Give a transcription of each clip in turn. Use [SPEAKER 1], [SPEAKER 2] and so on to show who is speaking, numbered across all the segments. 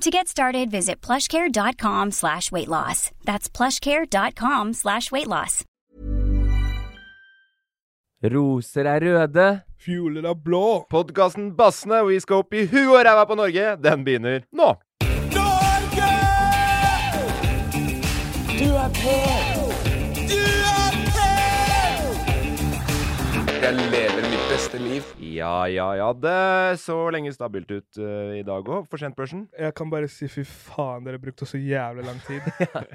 [SPEAKER 1] To get started, visit plushcare.com slash weight loss. That's plushcare.com slash weight loss.
[SPEAKER 2] Roser er røde.
[SPEAKER 3] Fjoler er blå.
[SPEAKER 4] podkasten Bassene, vi skal opp i huet og ræva på Norge, den begynner nå.
[SPEAKER 3] Norge! Du er på! Du er på! Jeg lever beste liv.
[SPEAKER 4] Ja, ja, ja. Det så lenge stabilt ut uh, i dag òg, for sent-børsen.
[SPEAKER 3] Jeg kan bare si fy faen, dere brukte så jævlig lang tid.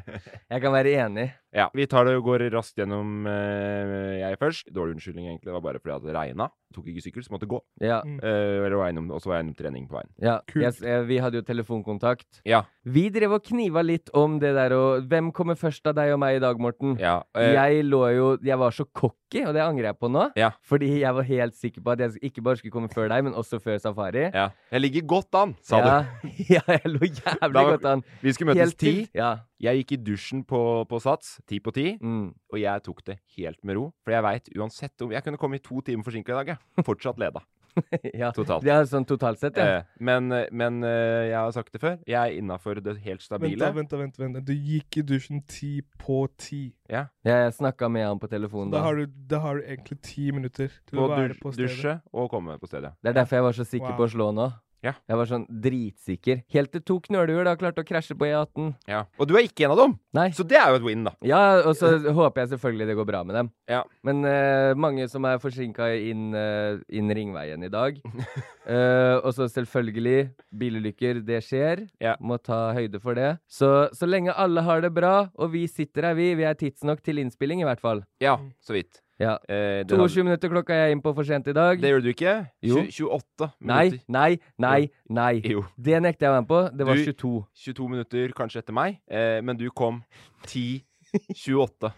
[SPEAKER 2] Jeg kan være enig.
[SPEAKER 4] Ja, vi tar det og går raskt gjennom eh, jeg først. Dårlig unnskyldning, egentlig. Det var bare fordi at det regna. Tok ikke sykkel, så måtte gå.
[SPEAKER 2] Ja.
[SPEAKER 3] Mm.
[SPEAKER 4] Eh, eller var jeg innom, og så var jeg innom trening på veien.
[SPEAKER 2] ja.
[SPEAKER 3] Kult.
[SPEAKER 2] Yes, eh, vi hadde jo telefonkontakt.
[SPEAKER 4] Ja.
[SPEAKER 2] Vi drev og kniva litt om det der og Hvem kommer først av deg og meg i dag, Morten?
[SPEAKER 4] ja eh,
[SPEAKER 2] Jeg lå jo Jeg var så cocky, og det angrer jeg på nå.
[SPEAKER 4] Ja.
[SPEAKER 2] Fordi jeg var helt sikker på at jeg ikke bare skulle komme før deg, men også før Safari.
[SPEAKER 4] ja. Jeg ligger godt an, sa
[SPEAKER 2] ja.
[SPEAKER 4] du.
[SPEAKER 2] ja, jeg lå jævlig
[SPEAKER 4] Da-
[SPEAKER 2] godt an.
[SPEAKER 4] Vi skulle møtes ti.
[SPEAKER 2] Ja.
[SPEAKER 4] Jeg gikk i dusjen på, på Sats, ti på ti,
[SPEAKER 2] Mm.
[SPEAKER 4] og jeg tok det helt med ro. For jeg veit uansett om Jeg kunne komme i to timer forsinka i dag, jeg. Fortsatt leda.
[SPEAKER 2] ja.
[SPEAKER 4] Totalt.
[SPEAKER 2] Det er sånn totalt sett, ja.
[SPEAKER 4] Eh, men men eh, jeg har sagt det før. Jeg er innafor det helt
[SPEAKER 3] Vent,
[SPEAKER 4] stabile.
[SPEAKER 3] da, vent, da, vent, vent. Du gikk i dusjen ti på ti.
[SPEAKER 4] Ja.
[SPEAKER 2] Jeg snakka med han på telefonen
[SPEAKER 3] Da
[SPEAKER 2] da.
[SPEAKER 3] har, du, da har du egentlig ti minutter til
[SPEAKER 4] På
[SPEAKER 3] å være på stedet.
[SPEAKER 4] dusje og komme på stedet.
[SPEAKER 2] Det er derfor jeg var så sikker
[SPEAKER 3] Wow.
[SPEAKER 2] på å slå nå.
[SPEAKER 4] Ja.
[SPEAKER 2] Jeg var sånn dritsikker. Helt til to knølhjul da klarte å krasje på E18.
[SPEAKER 4] Ja. Og du er ikke en av dem!
[SPEAKER 2] Nei.
[SPEAKER 4] Så det er jo et win, da.
[SPEAKER 2] Ja, og så håper jeg selvfølgelig det går bra med dem.
[SPEAKER 4] Ja.
[SPEAKER 2] Men uh, mange som er forsinka inn, uh, inn Ringveien i dag. uh, og så selvfølgelig, bilulykker, det skjer.
[SPEAKER 4] Ja.
[SPEAKER 2] Må ta høyde for det. Så, så lenge alle har det bra, og vi sitter her, vi, vi er tidsnok til innspilling, i hvert fall.
[SPEAKER 4] Ja, så vidt.
[SPEAKER 2] Ja.
[SPEAKER 4] Eh,
[SPEAKER 2] 22 hadde... minutter klokka er jeg inn på for sent i dag.
[SPEAKER 4] det gjør du ikke.
[SPEAKER 2] Jo.
[SPEAKER 4] Tju- 28
[SPEAKER 2] Nei,
[SPEAKER 4] minutter.
[SPEAKER 2] nei, nei, nei.
[SPEAKER 4] Jo.
[SPEAKER 2] Det nekter jeg å være med på. Det var
[SPEAKER 4] Du-
[SPEAKER 2] 22.
[SPEAKER 4] 22 minutter kanskje etter meg, eh, men du kom 10.28.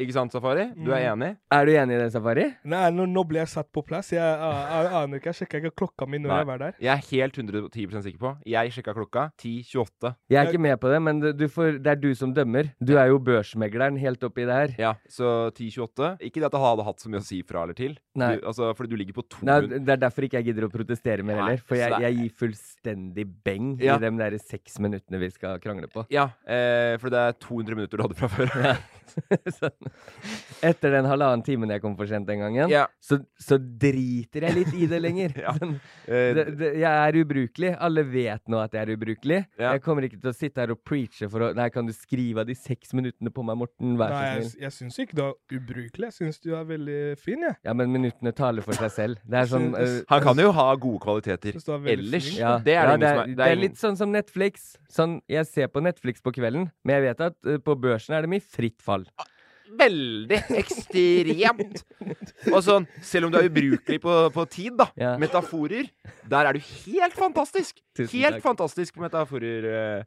[SPEAKER 4] Ikke sant, Safari? Du er enig?
[SPEAKER 2] Er du enig i det, Safari?
[SPEAKER 3] Nei, nå, nå ble jeg satt på plass. Jeg, jeg, jeg aner ikke. Jeg sjekka ikke klokka mi når
[SPEAKER 4] Nei.
[SPEAKER 3] jeg var der.
[SPEAKER 4] Jeg er helt 110% sikker på. Jeg sjekka klokka 10.28.
[SPEAKER 2] Jeg er ikke med på det, men du får, det er du som dømmer. Du er jo børsmegleren helt oppi det her.
[SPEAKER 4] Ja, så 10.28. Ikke det at det hadde hatt så mye å si fra eller til.
[SPEAKER 2] Nei.
[SPEAKER 4] Du, altså, fordi du ligger på to
[SPEAKER 2] Nei, det er derfor ikke jeg gidder å protestere mer heller. For jeg, jeg gir fullstendig beng
[SPEAKER 4] Ja.
[SPEAKER 2] i de der seks minuttene vi skal krangle på.
[SPEAKER 4] Ja, eh, for det er 200 minutter du hadde fra før.
[SPEAKER 2] sånn. Etter den halvannen timen jeg kom for sent den gangen,
[SPEAKER 4] Ja.
[SPEAKER 2] så, så driter jeg litt i det lenger.
[SPEAKER 4] Ja.
[SPEAKER 2] Sånn, det, det, jeg er ubrukelig. Alle vet nå at jeg er ubrukelig.
[SPEAKER 4] Ja.
[SPEAKER 2] Jeg kommer ikke til å sitte her og preache for å Nei, kan du skrive av de seks minuttene på meg, Morten? Vær så
[SPEAKER 3] jeg,
[SPEAKER 2] snill.
[SPEAKER 3] jeg syns ikke du er ubrukelig. Jeg syns du er veldig fin, jeg.
[SPEAKER 2] Ja, men minuttene taler for seg selv. Det er sånn
[SPEAKER 3] Jeg
[SPEAKER 2] øh,
[SPEAKER 4] Han kan jo ha gode kvaliteter
[SPEAKER 3] er
[SPEAKER 4] ellers.
[SPEAKER 2] ja,
[SPEAKER 4] Det er
[SPEAKER 2] ja,
[SPEAKER 4] det
[SPEAKER 2] er,
[SPEAKER 4] er-
[SPEAKER 2] det er litt sånn som Netflix. Sånn, jeg ser på Netflix på kvelden, men jeg vet at uh, på børsen er det mye fritt fall.
[SPEAKER 4] Veldig ekstremt. Og sånn, selv om du er ubrukelig på, på tid, da.
[SPEAKER 2] Ja.
[SPEAKER 4] Metaforer. Der er du helt fantastisk!
[SPEAKER 2] Tusen
[SPEAKER 4] helt
[SPEAKER 2] takk.
[SPEAKER 4] fantastisk på metaforer. eh,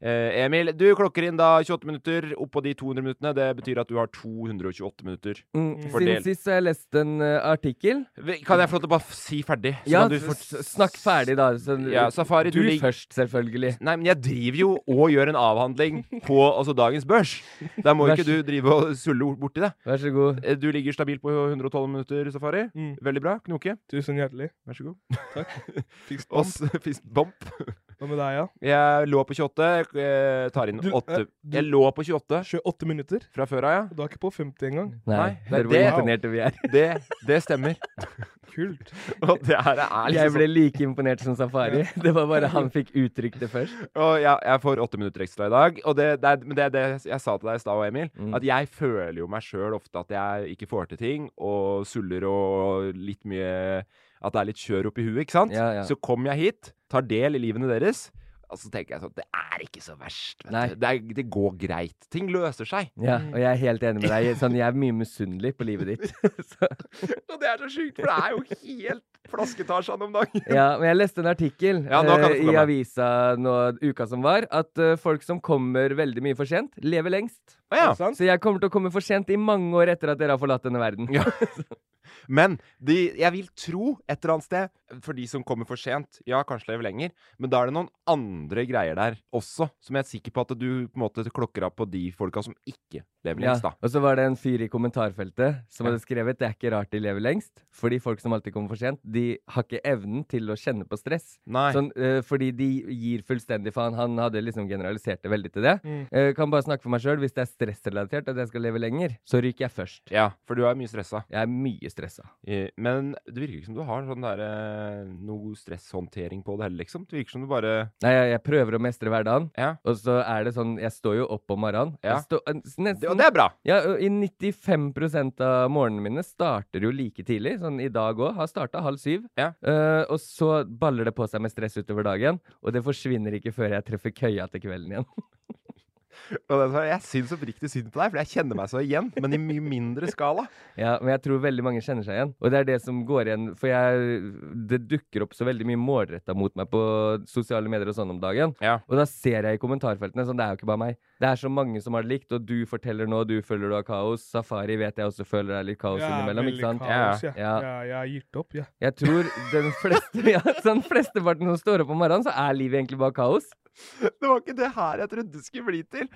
[SPEAKER 4] Emil, du klokker inn da 28 minutter oppå de 200 minuttene. Det betyr at du har 228 minutter.
[SPEAKER 2] Mm. Siden sist har jeg lest en eh, artikkel.
[SPEAKER 4] Kan jeg få lov til å bare si ferdig? Så
[SPEAKER 2] Ja,
[SPEAKER 4] kan du fort-
[SPEAKER 2] snakk ferdig, da. Så,
[SPEAKER 4] Ja, Safari,
[SPEAKER 2] du
[SPEAKER 4] du
[SPEAKER 2] først, selvfølgelig.
[SPEAKER 4] Nei, men jeg driver jo og gjør en avhandling på altså, dagens børs. Da må ikke du drive og sulle borti det.
[SPEAKER 2] Vær så god.
[SPEAKER 4] Eh, Du ligger stabilt på 112 minutter, Safari.
[SPEAKER 3] Mm.
[SPEAKER 4] Veldig bra. Knoke.
[SPEAKER 3] Tusen hjertelig.
[SPEAKER 4] Vær så god.
[SPEAKER 3] Takk. Fist bump. Hva med deg, ja?
[SPEAKER 4] Jeg lå på 28. Jeg tar inn
[SPEAKER 3] Du,
[SPEAKER 4] 8
[SPEAKER 3] eh, du-
[SPEAKER 4] Jeg lå på 28
[SPEAKER 3] 28 minutter?
[SPEAKER 4] fra før av, ja.
[SPEAKER 3] Du er ikke på 50 engang?
[SPEAKER 2] Nei,
[SPEAKER 4] Nei, det-
[SPEAKER 2] imponerte vi er.
[SPEAKER 4] Det, det stemmer.
[SPEAKER 3] Kult.
[SPEAKER 4] Og det her er
[SPEAKER 2] Jeg
[SPEAKER 4] liksom
[SPEAKER 2] ble
[SPEAKER 4] sånn
[SPEAKER 2] like imponert som Safari. Det var bare han fikk uttrykt det først.
[SPEAKER 4] Og jeg, jeg får åtte minutter ekstra i dag. Og det, det, men det er det jeg sa til deg i stad, Emil.
[SPEAKER 2] Mm.
[SPEAKER 4] At jeg føler jo meg sjøl ofte at jeg ikke får til ting, og suller og litt mye At det er litt kjør oppi huet, ikke sant?
[SPEAKER 2] Ja, ja.
[SPEAKER 4] Så kom jeg hit, tar del i livene deres. Og så tenker jeg sånn Det er ikke så verst. Vet du. Det, er, det går greit. Ting løser seg.
[SPEAKER 2] Ja, og jeg er helt enig med deg. Sånn, jeg er mye misunnelig på livet ditt.
[SPEAKER 4] Og det er så sjukt, for det er jo helt flasketasjen om dagen.
[SPEAKER 2] ja, men jeg leste en artikkel
[SPEAKER 4] Ja, få
[SPEAKER 2] i avisa nå uka som var, at uh, folk som kommer veldig mye for sent, lever lengst.
[SPEAKER 4] Ah, ja.
[SPEAKER 2] Så jeg kommer til å komme for sent i mange år etter at dere har forlatt denne verden.
[SPEAKER 4] Ja. Men de, jeg vil tro et eller annet sted, for de som kommer for sent, ja, kanskje lever lenger, men da er det noen andre greier der også, som jeg er sikker på at du på en måte klokker av på de folka som ikke lever lengst, da.
[SPEAKER 2] og så var det en fyr i kommentarfeltet som
[SPEAKER 4] Ja.
[SPEAKER 2] hadde skrevet det er ikke rart de lever lengst, fordi folk som alltid kommer for sent, de har ikke evnen til å kjenne på stress. Sånn, øh, fordi de gir fullstendig faen. Han hadde liksom generalisert det veldig til det.
[SPEAKER 3] Mm.
[SPEAKER 2] Uh, kan bare snakke for meg sjøl. Hvis det er stressrelatert at jeg skal leve lenger, så ryker jeg først.
[SPEAKER 4] Ja, for du er mye stressa.
[SPEAKER 2] Jeg er mye stressa.
[SPEAKER 4] Eh, Men det virker ikke som du har sånn der, eh, noe stresshåndtering på det heller, liksom. Det virker som du bare
[SPEAKER 2] Nei, jeg, jeg prøver å mestre hverdagen,
[SPEAKER 4] Ja.
[SPEAKER 2] og så er det sånn Jeg står jo opp om morgenen.
[SPEAKER 4] Ja.
[SPEAKER 2] Stå, eh, nesten,
[SPEAKER 4] Det, og det er bra!
[SPEAKER 2] Ja, i 95% av morgenene mine starter jo like tidlig. Sånn i dag òg. Har starta halv syv.
[SPEAKER 4] Ja.
[SPEAKER 2] Uh, og så baller det på seg med stress utover dagen, og det forsvinner ikke før jeg treffer køya til kvelden igjen.
[SPEAKER 4] jeg syns oppriktig synd på deg, for jeg kjenner meg så igjen, men i mye mindre skala.
[SPEAKER 2] Ja, men jeg tror veldig mange kjenner seg igjen. Og det er det som går igjen. For jeg, det dukker opp så veldig mye målretta mot meg på sosiale medier og sånn om dagen.
[SPEAKER 4] Ja.
[SPEAKER 2] Og da ser jeg i kommentarfeltene sånn, det er jo ikke bare meg. Det er så mange som har det likt, og du forteller nå, du føler du har kaos. Safari vet jeg også føler det er litt kaos
[SPEAKER 3] Jeg er
[SPEAKER 2] innimellom, ikke sant?
[SPEAKER 3] kaos, jeg.
[SPEAKER 2] Ja.
[SPEAKER 3] Ja, jeg har gitt opp, jeg.
[SPEAKER 2] Jeg tror den fleste, ja, sånn flesteparten som står opp om morgenen, så er livet egentlig bare kaos.
[SPEAKER 4] Det var ikke det her jeg trodde det skulle bli til.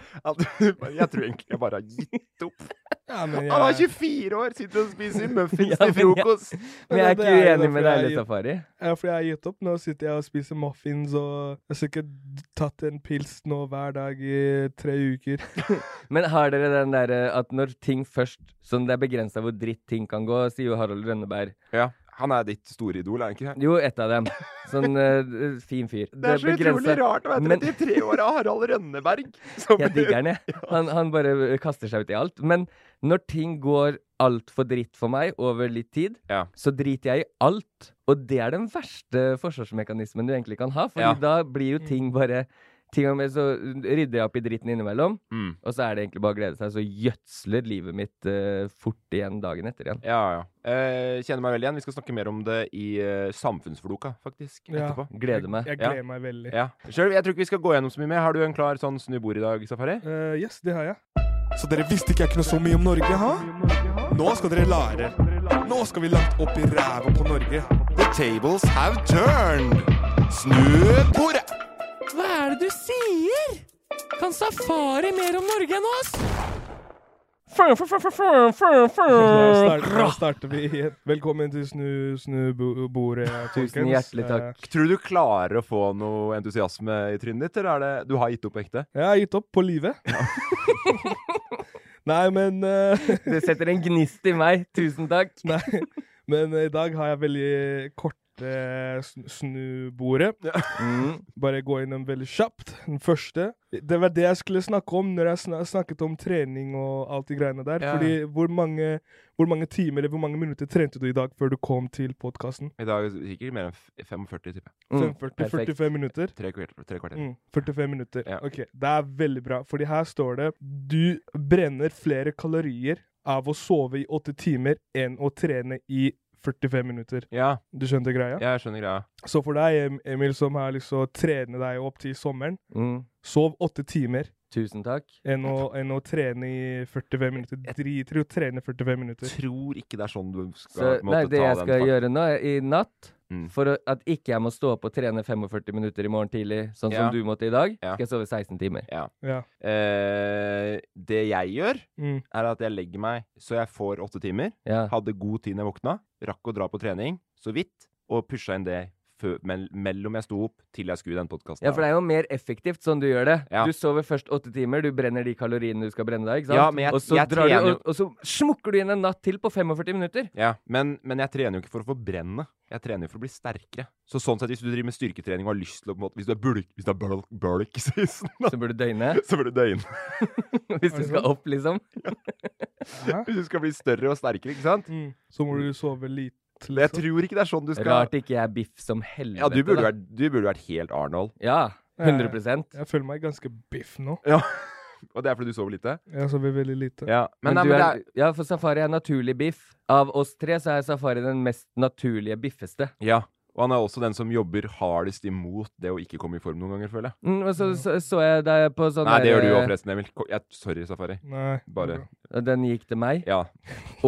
[SPEAKER 4] Jeg tror egentlig jeg bare har gitt opp.
[SPEAKER 3] Ja, men
[SPEAKER 4] Han er 24 år, sitter og spiser muffins
[SPEAKER 2] Ja,
[SPEAKER 4] til
[SPEAKER 2] men jeg-
[SPEAKER 4] frokost.
[SPEAKER 2] Men jeg er ikke
[SPEAKER 3] er
[SPEAKER 2] uenig med deg litt, Safari.
[SPEAKER 3] ja, fordi jeg har gitt opp. Nå sitter jeg og spiser muffins, og jeg har sikkert tatt en pils nå hver dag i tre uker.
[SPEAKER 2] Men har dere den derre at når ting først Sånn det er begrensa hvor dritt ting kan gå, sier jo Harald Rønneberg.
[SPEAKER 4] Ja, han er ditt store idol, er han ikke det?
[SPEAKER 2] Jo, ett av dem. Sånn uh, fin fyr.
[SPEAKER 4] Det er så
[SPEAKER 2] begrenset-
[SPEAKER 4] utrolig rart å være 33 år av Harald Rønneberg. som-
[SPEAKER 2] Jeg digger han, jeg. Han, han bare kaster seg ut i alt. Men når ting går altfor dritt for meg over litt tid,
[SPEAKER 4] Ja.
[SPEAKER 2] så driter jeg i alt. Og det er den verste forsvarsmekanismen du egentlig kan ha, Fordi
[SPEAKER 4] Ja.
[SPEAKER 2] da blir jo ting bare Ting og med, Så rydder jeg opp i dritten innimellom,
[SPEAKER 4] Mm.
[SPEAKER 2] og så er det egentlig bare å glede seg. Så gjødsler livet mitt uh, fort igjen dagen etter igjen.
[SPEAKER 4] Ja, ja. Eh, kjenner meg veldig igjen. Vi skal snakke mer om det i uh, Samfunnsfloka, faktisk,
[SPEAKER 3] Ja.
[SPEAKER 4] etterpå.
[SPEAKER 2] Gleder meg.
[SPEAKER 3] Jeg
[SPEAKER 4] jeg
[SPEAKER 3] gleder meg veldig.
[SPEAKER 4] Ja. Selv, jeg tror ikke vi skal gå gjennom så mye mer. Har du en klar sånn snu bord i dag, Safari?
[SPEAKER 3] Uh, yes, det har jeg.
[SPEAKER 5] Så dere visste ikke jeg kunne så mye om Norge, ha? Nå skal dere lære. Nå skal vi langt opp i ræva på Norge.
[SPEAKER 6] The tables have turned. Snu bordet.
[SPEAKER 2] Hva er det du sier? Kan Safari mer om Norge enn oss?
[SPEAKER 3] Da starter, vi igjen. Velkommen til Snu, snu bo- bordet,
[SPEAKER 2] Tusen hjertelig
[SPEAKER 3] Eh,
[SPEAKER 2] takk.
[SPEAKER 4] Tror du du klarer å få noe entusiasme i trynet ditt, eller er det du har gitt opp ekte?
[SPEAKER 3] Jeg har gitt opp på livet. Nei, men uh...
[SPEAKER 2] Det setter en gnist i meg. Tusen takk.
[SPEAKER 3] Nei, men i dag har jeg veldig kort eh, snubordet.
[SPEAKER 2] Mm.
[SPEAKER 3] Bare gå innom veldig kjapt. Den første Det var det jeg skulle snakke om når jeg sna snakket om trening og alt de greiene der.
[SPEAKER 4] Ja.
[SPEAKER 3] Fordi hvor mange, hvor mange timer eller hvor mange minutter trente du i dag før du kom til podkasten?
[SPEAKER 4] I dag gikk det sikkert mer enn 45, tipper jeg.
[SPEAKER 2] Mm.
[SPEAKER 3] 45 45 minutter?
[SPEAKER 4] Tre kvarter. Tre kvarter.
[SPEAKER 3] Mm, 45 minutter.
[SPEAKER 4] Ja.
[SPEAKER 3] Ok, Det er veldig bra, fordi her står det du brenner flere kalorier av å sove i åtte timer enn å trene i 45 minutter.
[SPEAKER 4] Ja,
[SPEAKER 3] Du skjønte greia?
[SPEAKER 4] Ja, jeg skjønner greia.
[SPEAKER 3] Så for deg, Emil, som har lyst til å trene deg opp til sommeren,
[SPEAKER 2] Mm.
[SPEAKER 3] sov åtte timer
[SPEAKER 2] Tusen takk.
[SPEAKER 3] enn å, enn å trene i 45 minutter. Driter i å trene 45 minutter.
[SPEAKER 4] Tror ikke det er sånn du
[SPEAKER 2] Så,
[SPEAKER 4] skal ta den.
[SPEAKER 2] nei, det jeg skal gjøre nå, i natt
[SPEAKER 4] Mm.
[SPEAKER 2] For å- at ikke jeg må stå opp og trene 45 minutter i morgen tidlig, sånn
[SPEAKER 4] Ja.
[SPEAKER 2] som du måtte i dag,
[SPEAKER 4] Ja.
[SPEAKER 2] skal jeg sove 16 timer.
[SPEAKER 4] Ja.
[SPEAKER 3] Ja.
[SPEAKER 4] Eh, det jeg gjør,
[SPEAKER 3] Mm.
[SPEAKER 4] er at jeg legger meg så jeg får åtte timer.
[SPEAKER 2] Ja.
[SPEAKER 4] Hadde god tid når jeg våkna. Rakk å dra på trening, så vidt. Og pusha inn det mellom jeg sto opp til jeg skulle i den podkasten.
[SPEAKER 2] Ja, for det er jo mer effektivt sånn du gjør det.
[SPEAKER 4] Ja.
[SPEAKER 2] Du sover først åtte timer, du brenner de kaloriene du skal brenne da, ikke sant?
[SPEAKER 4] Ja, men jeg-
[SPEAKER 2] og, så
[SPEAKER 4] jeg
[SPEAKER 2] drar du,
[SPEAKER 4] trener jo-
[SPEAKER 2] og, og så smukker du inn en natt til på 45 minutter.
[SPEAKER 4] Ja, men, men jeg trener jo ikke for å forbrenne. Jeg trener jo for å bli sterkere. Så sånn sett, hvis du driver med styrketrening og har lyst til å på en måte, Hvis du er bulk, hvis du er bulk, bulk season, da,
[SPEAKER 2] Så burde du døgne.
[SPEAKER 4] så bør du døgne.
[SPEAKER 2] Hvis du skal opp, liksom.
[SPEAKER 3] Ja.
[SPEAKER 4] Hvis du skal bli større og sterkere, ikke sant?
[SPEAKER 3] Mm. Så må du sove lite,
[SPEAKER 4] Men jeg
[SPEAKER 3] liksom.
[SPEAKER 4] tror ikke det er sånn du skal
[SPEAKER 2] Rart ikke jeg er biff som helvete.
[SPEAKER 4] Ja, du burde, vært, du burde vært helt Arnold.
[SPEAKER 2] Ja, 100%
[SPEAKER 3] Jeg føler meg ganske biff nå.
[SPEAKER 4] Ja. Og det er fordi du sover lite?
[SPEAKER 3] Jeg sover veldig lite.
[SPEAKER 4] Ja. Men,
[SPEAKER 2] Men,
[SPEAKER 4] nei, men
[SPEAKER 2] er ja, for Safari er naturlig biff. Av oss tre så er Safari den mest naturlige biffeste.
[SPEAKER 4] Ja. Og han er også den som jobber hardest imot det å ikke komme i form noen ganger, føler jeg.
[SPEAKER 2] Mm, så, så så jeg deg på sånn
[SPEAKER 4] Nei, det gjør du jo
[SPEAKER 2] der,
[SPEAKER 4] forresten, Emil. Ko- Jeg, sorry, Safari.
[SPEAKER 3] Nei.
[SPEAKER 4] Bare
[SPEAKER 2] eh, Den gikk til meg.
[SPEAKER 4] Ja.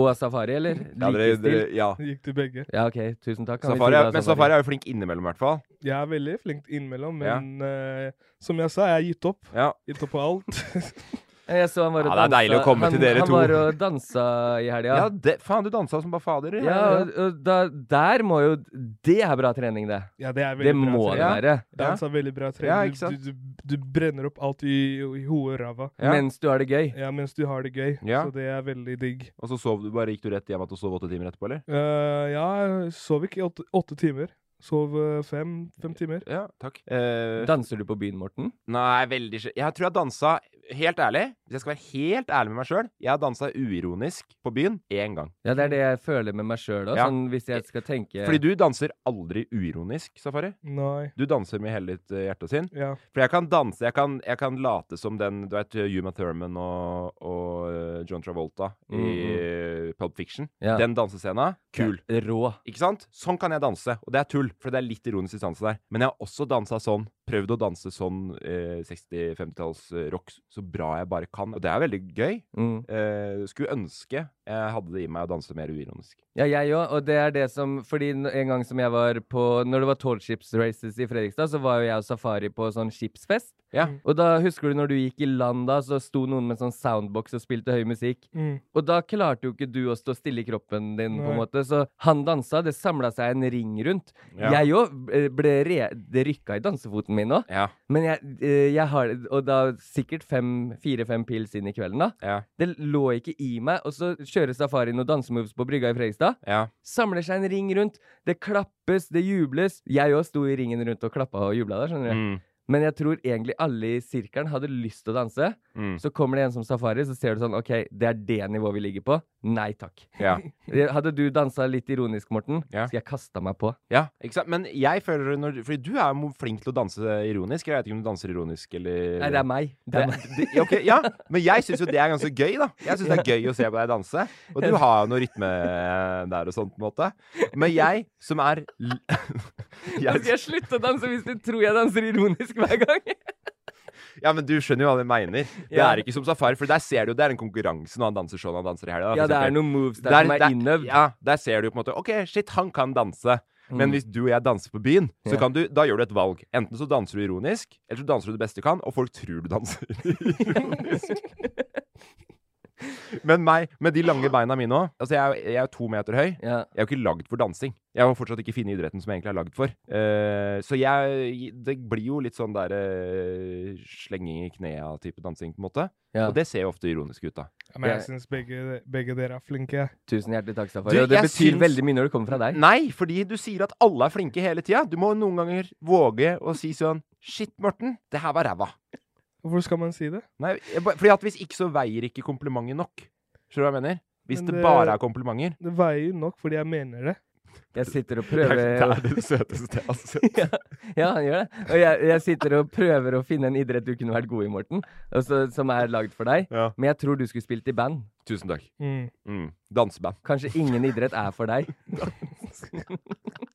[SPEAKER 2] Og Safari, eller?
[SPEAKER 4] ja, dere,
[SPEAKER 2] Likestilt?
[SPEAKER 4] dere, ja.
[SPEAKER 3] Det gikk til begge.
[SPEAKER 2] Ja, OK. Tusen takk.
[SPEAKER 4] Safari er, men Safari er jo flink innimellom, i hvert fall.
[SPEAKER 3] Jeg er veldig flink innimellom,
[SPEAKER 4] Ja.
[SPEAKER 3] men eh, som jeg sa, jeg har gitt opp.
[SPEAKER 4] Ja.
[SPEAKER 3] Gitt opp på alt.
[SPEAKER 2] Jeg så han var og
[SPEAKER 4] Ja, det er deilig å komme
[SPEAKER 2] han,
[SPEAKER 4] til dere
[SPEAKER 2] han
[SPEAKER 4] to.
[SPEAKER 2] var og dansa i helga.
[SPEAKER 4] Ja, det, faen, du dansa som bare fader.
[SPEAKER 2] Ja, og, og da, der må jo Det er bra trening, det.
[SPEAKER 3] ja, det er veldig
[SPEAKER 2] Det
[SPEAKER 3] bra
[SPEAKER 2] må
[SPEAKER 3] trening.
[SPEAKER 2] det være.
[SPEAKER 3] Dans er veldig bra trening.
[SPEAKER 4] Ja, ikke sant?
[SPEAKER 3] Du, du, du brenner opp alt i, i hodet og ræva.
[SPEAKER 4] Ja.
[SPEAKER 2] Mens du har det gøy.
[SPEAKER 3] Ja, mens du har det gøy.
[SPEAKER 4] Ja.
[SPEAKER 3] Så det er veldig digg.
[SPEAKER 4] Og så sov du bare, gikk du rett hjem og sov åtte timer etterpå, eller?
[SPEAKER 3] Uh, ja, jeg sov ikke åtte, åtte timer. Sov eh, fem, fem timer.
[SPEAKER 4] Ja, takk. Eh,
[SPEAKER 2] Danser du på byen, Morten?
[SPEAKER 4] nei, veldig Jeg tror jeg dansa Helt ærlig, hvis jeg skal være helt ærlig med meg sjøl, jeg har dansa uironisk på byen én gang.
[SPEAKER 2] Ja, det er det jeg føler med meg sjøl òg.
[SPEAKER 4] Ja.
[SPEAKER 2] Sånn hvis jeg skal tenke
[SPEAKER 4] Fordi du danser aldri uironisk, Safari.
[SPEAKER 3] Nei.
[SPEAKER 4] Du danser med hele ditt eh, hjerte og sinn.
[SPEAKER 3] Ja.
[SPEAKER 4] For jeg kan danse, jeg kan, jeg kan late som den Du vet Yuma Thurman og, og eh, John Travolta i eh, Pulp Fiction.
[SPEAKER 2] Ja.
[SPEAKER 4] Den dansescena, kul.
[SPEAKER 2] Ja, Rå.
[SPEAKER 4] Ikke sant? Sånn kan jeg danse. Og det er tull, for det er litt ironisk distanse der. Men jeg har også dansa sånn. Prøvd å danse sånn eh, 60-50-talls eh, rock så bra jeg bare kan. Og det er veldig gøy.
[SPEAKER 2] Mm.
[SPEAKER 4] Eh, skulle ønske jeg hadde det i meg å danse mer uironisk.
[SPEAKER 2] Ja, jeg òg. Og det er det som Fordi en gang som jeg var på Når det var Tall Ships Races i Fredrikstad, så var jo jeg og Safari på sånn skipsfest.
[SPEAKER 4] Ja.
[SPEAKER 2] Og da husker du når du gikk i land da, så sto noen med sånn soundbox og spilte høy musikk.
[SPEAKER 3] Mm.
[SPEAKER 2] Og da klarte jo ikke du å stå stille i kroppen din, på en måte. Så han dansa, det samla seg en ring rundt.
[SPEAKER 4] Ja.
[SPEAKER 2] Jeg òg ble re Det rykka i dansefoten min òg.
[SPEAKER 4] Ja.
[SPEAKER 2] Men jeg, jeg har Og da sikkert fem, fire-fem pils inn i kvelden, da.
[SPEAKER 4] Ja.
[SPEAKER 2] Det lå ikke i meg. Og så kjører Safari noen dansemoves på brygga i Fredrikstad.
[SPEAKER 4] Ja.
[SPEAKER 2] Samler seg en ring rundt. Det klappes, det jubles. Jeg òg sto i ringen rundt og klappa og jubla der, skjønner du.
[SPEAKER 4] Mm.
[SPEAKER 2] Men jeg tror egentlig alle i sirkelen hadde lyst til å danse.
[SPEAKER 4] Mm.
[SPEAKER 2] Så kommer det en som Safari, så ser du sånn OK, det er det nivået vi ligger på. Nei takk.
[SPEAKER 4] Ja.
[SPEAKER 2] Hadde du dansa litt ironisk, Morten,
[SPEAKER 4] Ja.
[SPEAKER 2] skulle jeg kasta meg på.
[SPEAKER 4] ja. Ikke sant? Men jeg føler når Fordi du er flink til å danse ironisk. Jeg vet ikke om du danser ironisk eller
[SPEAKER 2] Nei, det er meg. Det er meg.
[SPEAKER 4] Det, det, ok, ja, men jeg syns jo det er ganske gøy, da. Jeg syns det er gøy å se på deg danse. Og du har jo noe rytme der og sånt, på en måte. Men jeg, som er l-
[SPEAKER 2] Da skal
[SPEAKER 4] jeg,
[SPEAKER 2] jeg slutte å danse hvis du tror jeg danser ironisk hver gang.
[SPEAKER 4] Ja, men du skjønner jo hva jeg mener. Det
[SPEAKER 2] Ja.
[SPEAKER 4] er ikke som safari, for der ser du jo det er en konkurranse når han danser sånn han danser i helga.
[SPEAKER 2] Ja, det er noen moves der,
[SPEAKER 4] Der-
[SPEAKER 2] som er innøvd.
[SPEAKER 4] Ja, der ser du jo på en måte OK, shit, han kan danse. Men hvis du og jeg danser på byen, så kan du, da gjør du et valg. Enten så danser du ironisk, eller så danser du det beste du kan, og folk tror du danser ironisk. Men meg, med de lange beina mine òg Altså, jeg er, jeg er to meter høy.
[SPEAKER 2] Ja.
[SPEAKER 4] Jeg er jo ikke lagd for dansing. Jeg har fortsatt ikke funnet idretten som jeg egentlig er lagd for. Uh, så jeg Det blir jo litt sånn der uh, slenging i knea-type dansing, på en måte.
[SPEAKER 2] Ja.
[SPEAKER 4] Og det ser jo ofte ironisk ut, da.
[SPEAKER 3] Ja, men jeg
[SPEAKER 2] Jeg-
[SPEAKER 3] syns begge, begge dere er flinke.
[SPEAKER 2] Tusen hjertelig takk, Safari. Og det betyr
[SPEAKER 4] syns-
[SPEAKER 2] veldig mye når det kommer fra deg.
[SPEAKER 4] Nei, fordi du sier at alle er flinke hele tida. Du må noen ganger våge å si sånn Shit, Morten, det her var ræva.
[SPEAKER 3] Hvorfor skal man si det?
[SPEAKER 4] Nei, jeg fordi at hvis ikke så veier ikke komplimentet nok. Skjønner du hva jeg mener? Hvis
[SPEAKER 3] Men
[SPEAKER 4] det
[SPEAKER 3] det-
[SPEAKER 4] bare er komplimenter.
[SPEAKER 3] Det veier nok fordi jeg mener det.
[SPEAKER 2] Jeg sitter og prøver Det
[SPEAKER 4] er det søteste jeg har sett.
[SPEAKER 2] ja, ja, han gjør det. Og jeg, jeg sitter og prøver å finne en idrett du kunne vært god i, Morten. Altså, som er lagd for deg.
[SPEAKER 4] Ja.
[SPEAKER 2] Men jeg tror du skulle spilt i band.
[SPEAKER 4] Tusen takk.
[SPEAKER 3] Mm.
[SPEAKER 4] Mm. Danseband.
[SPEAKER 2] Kanskje ingen idrett er for deg.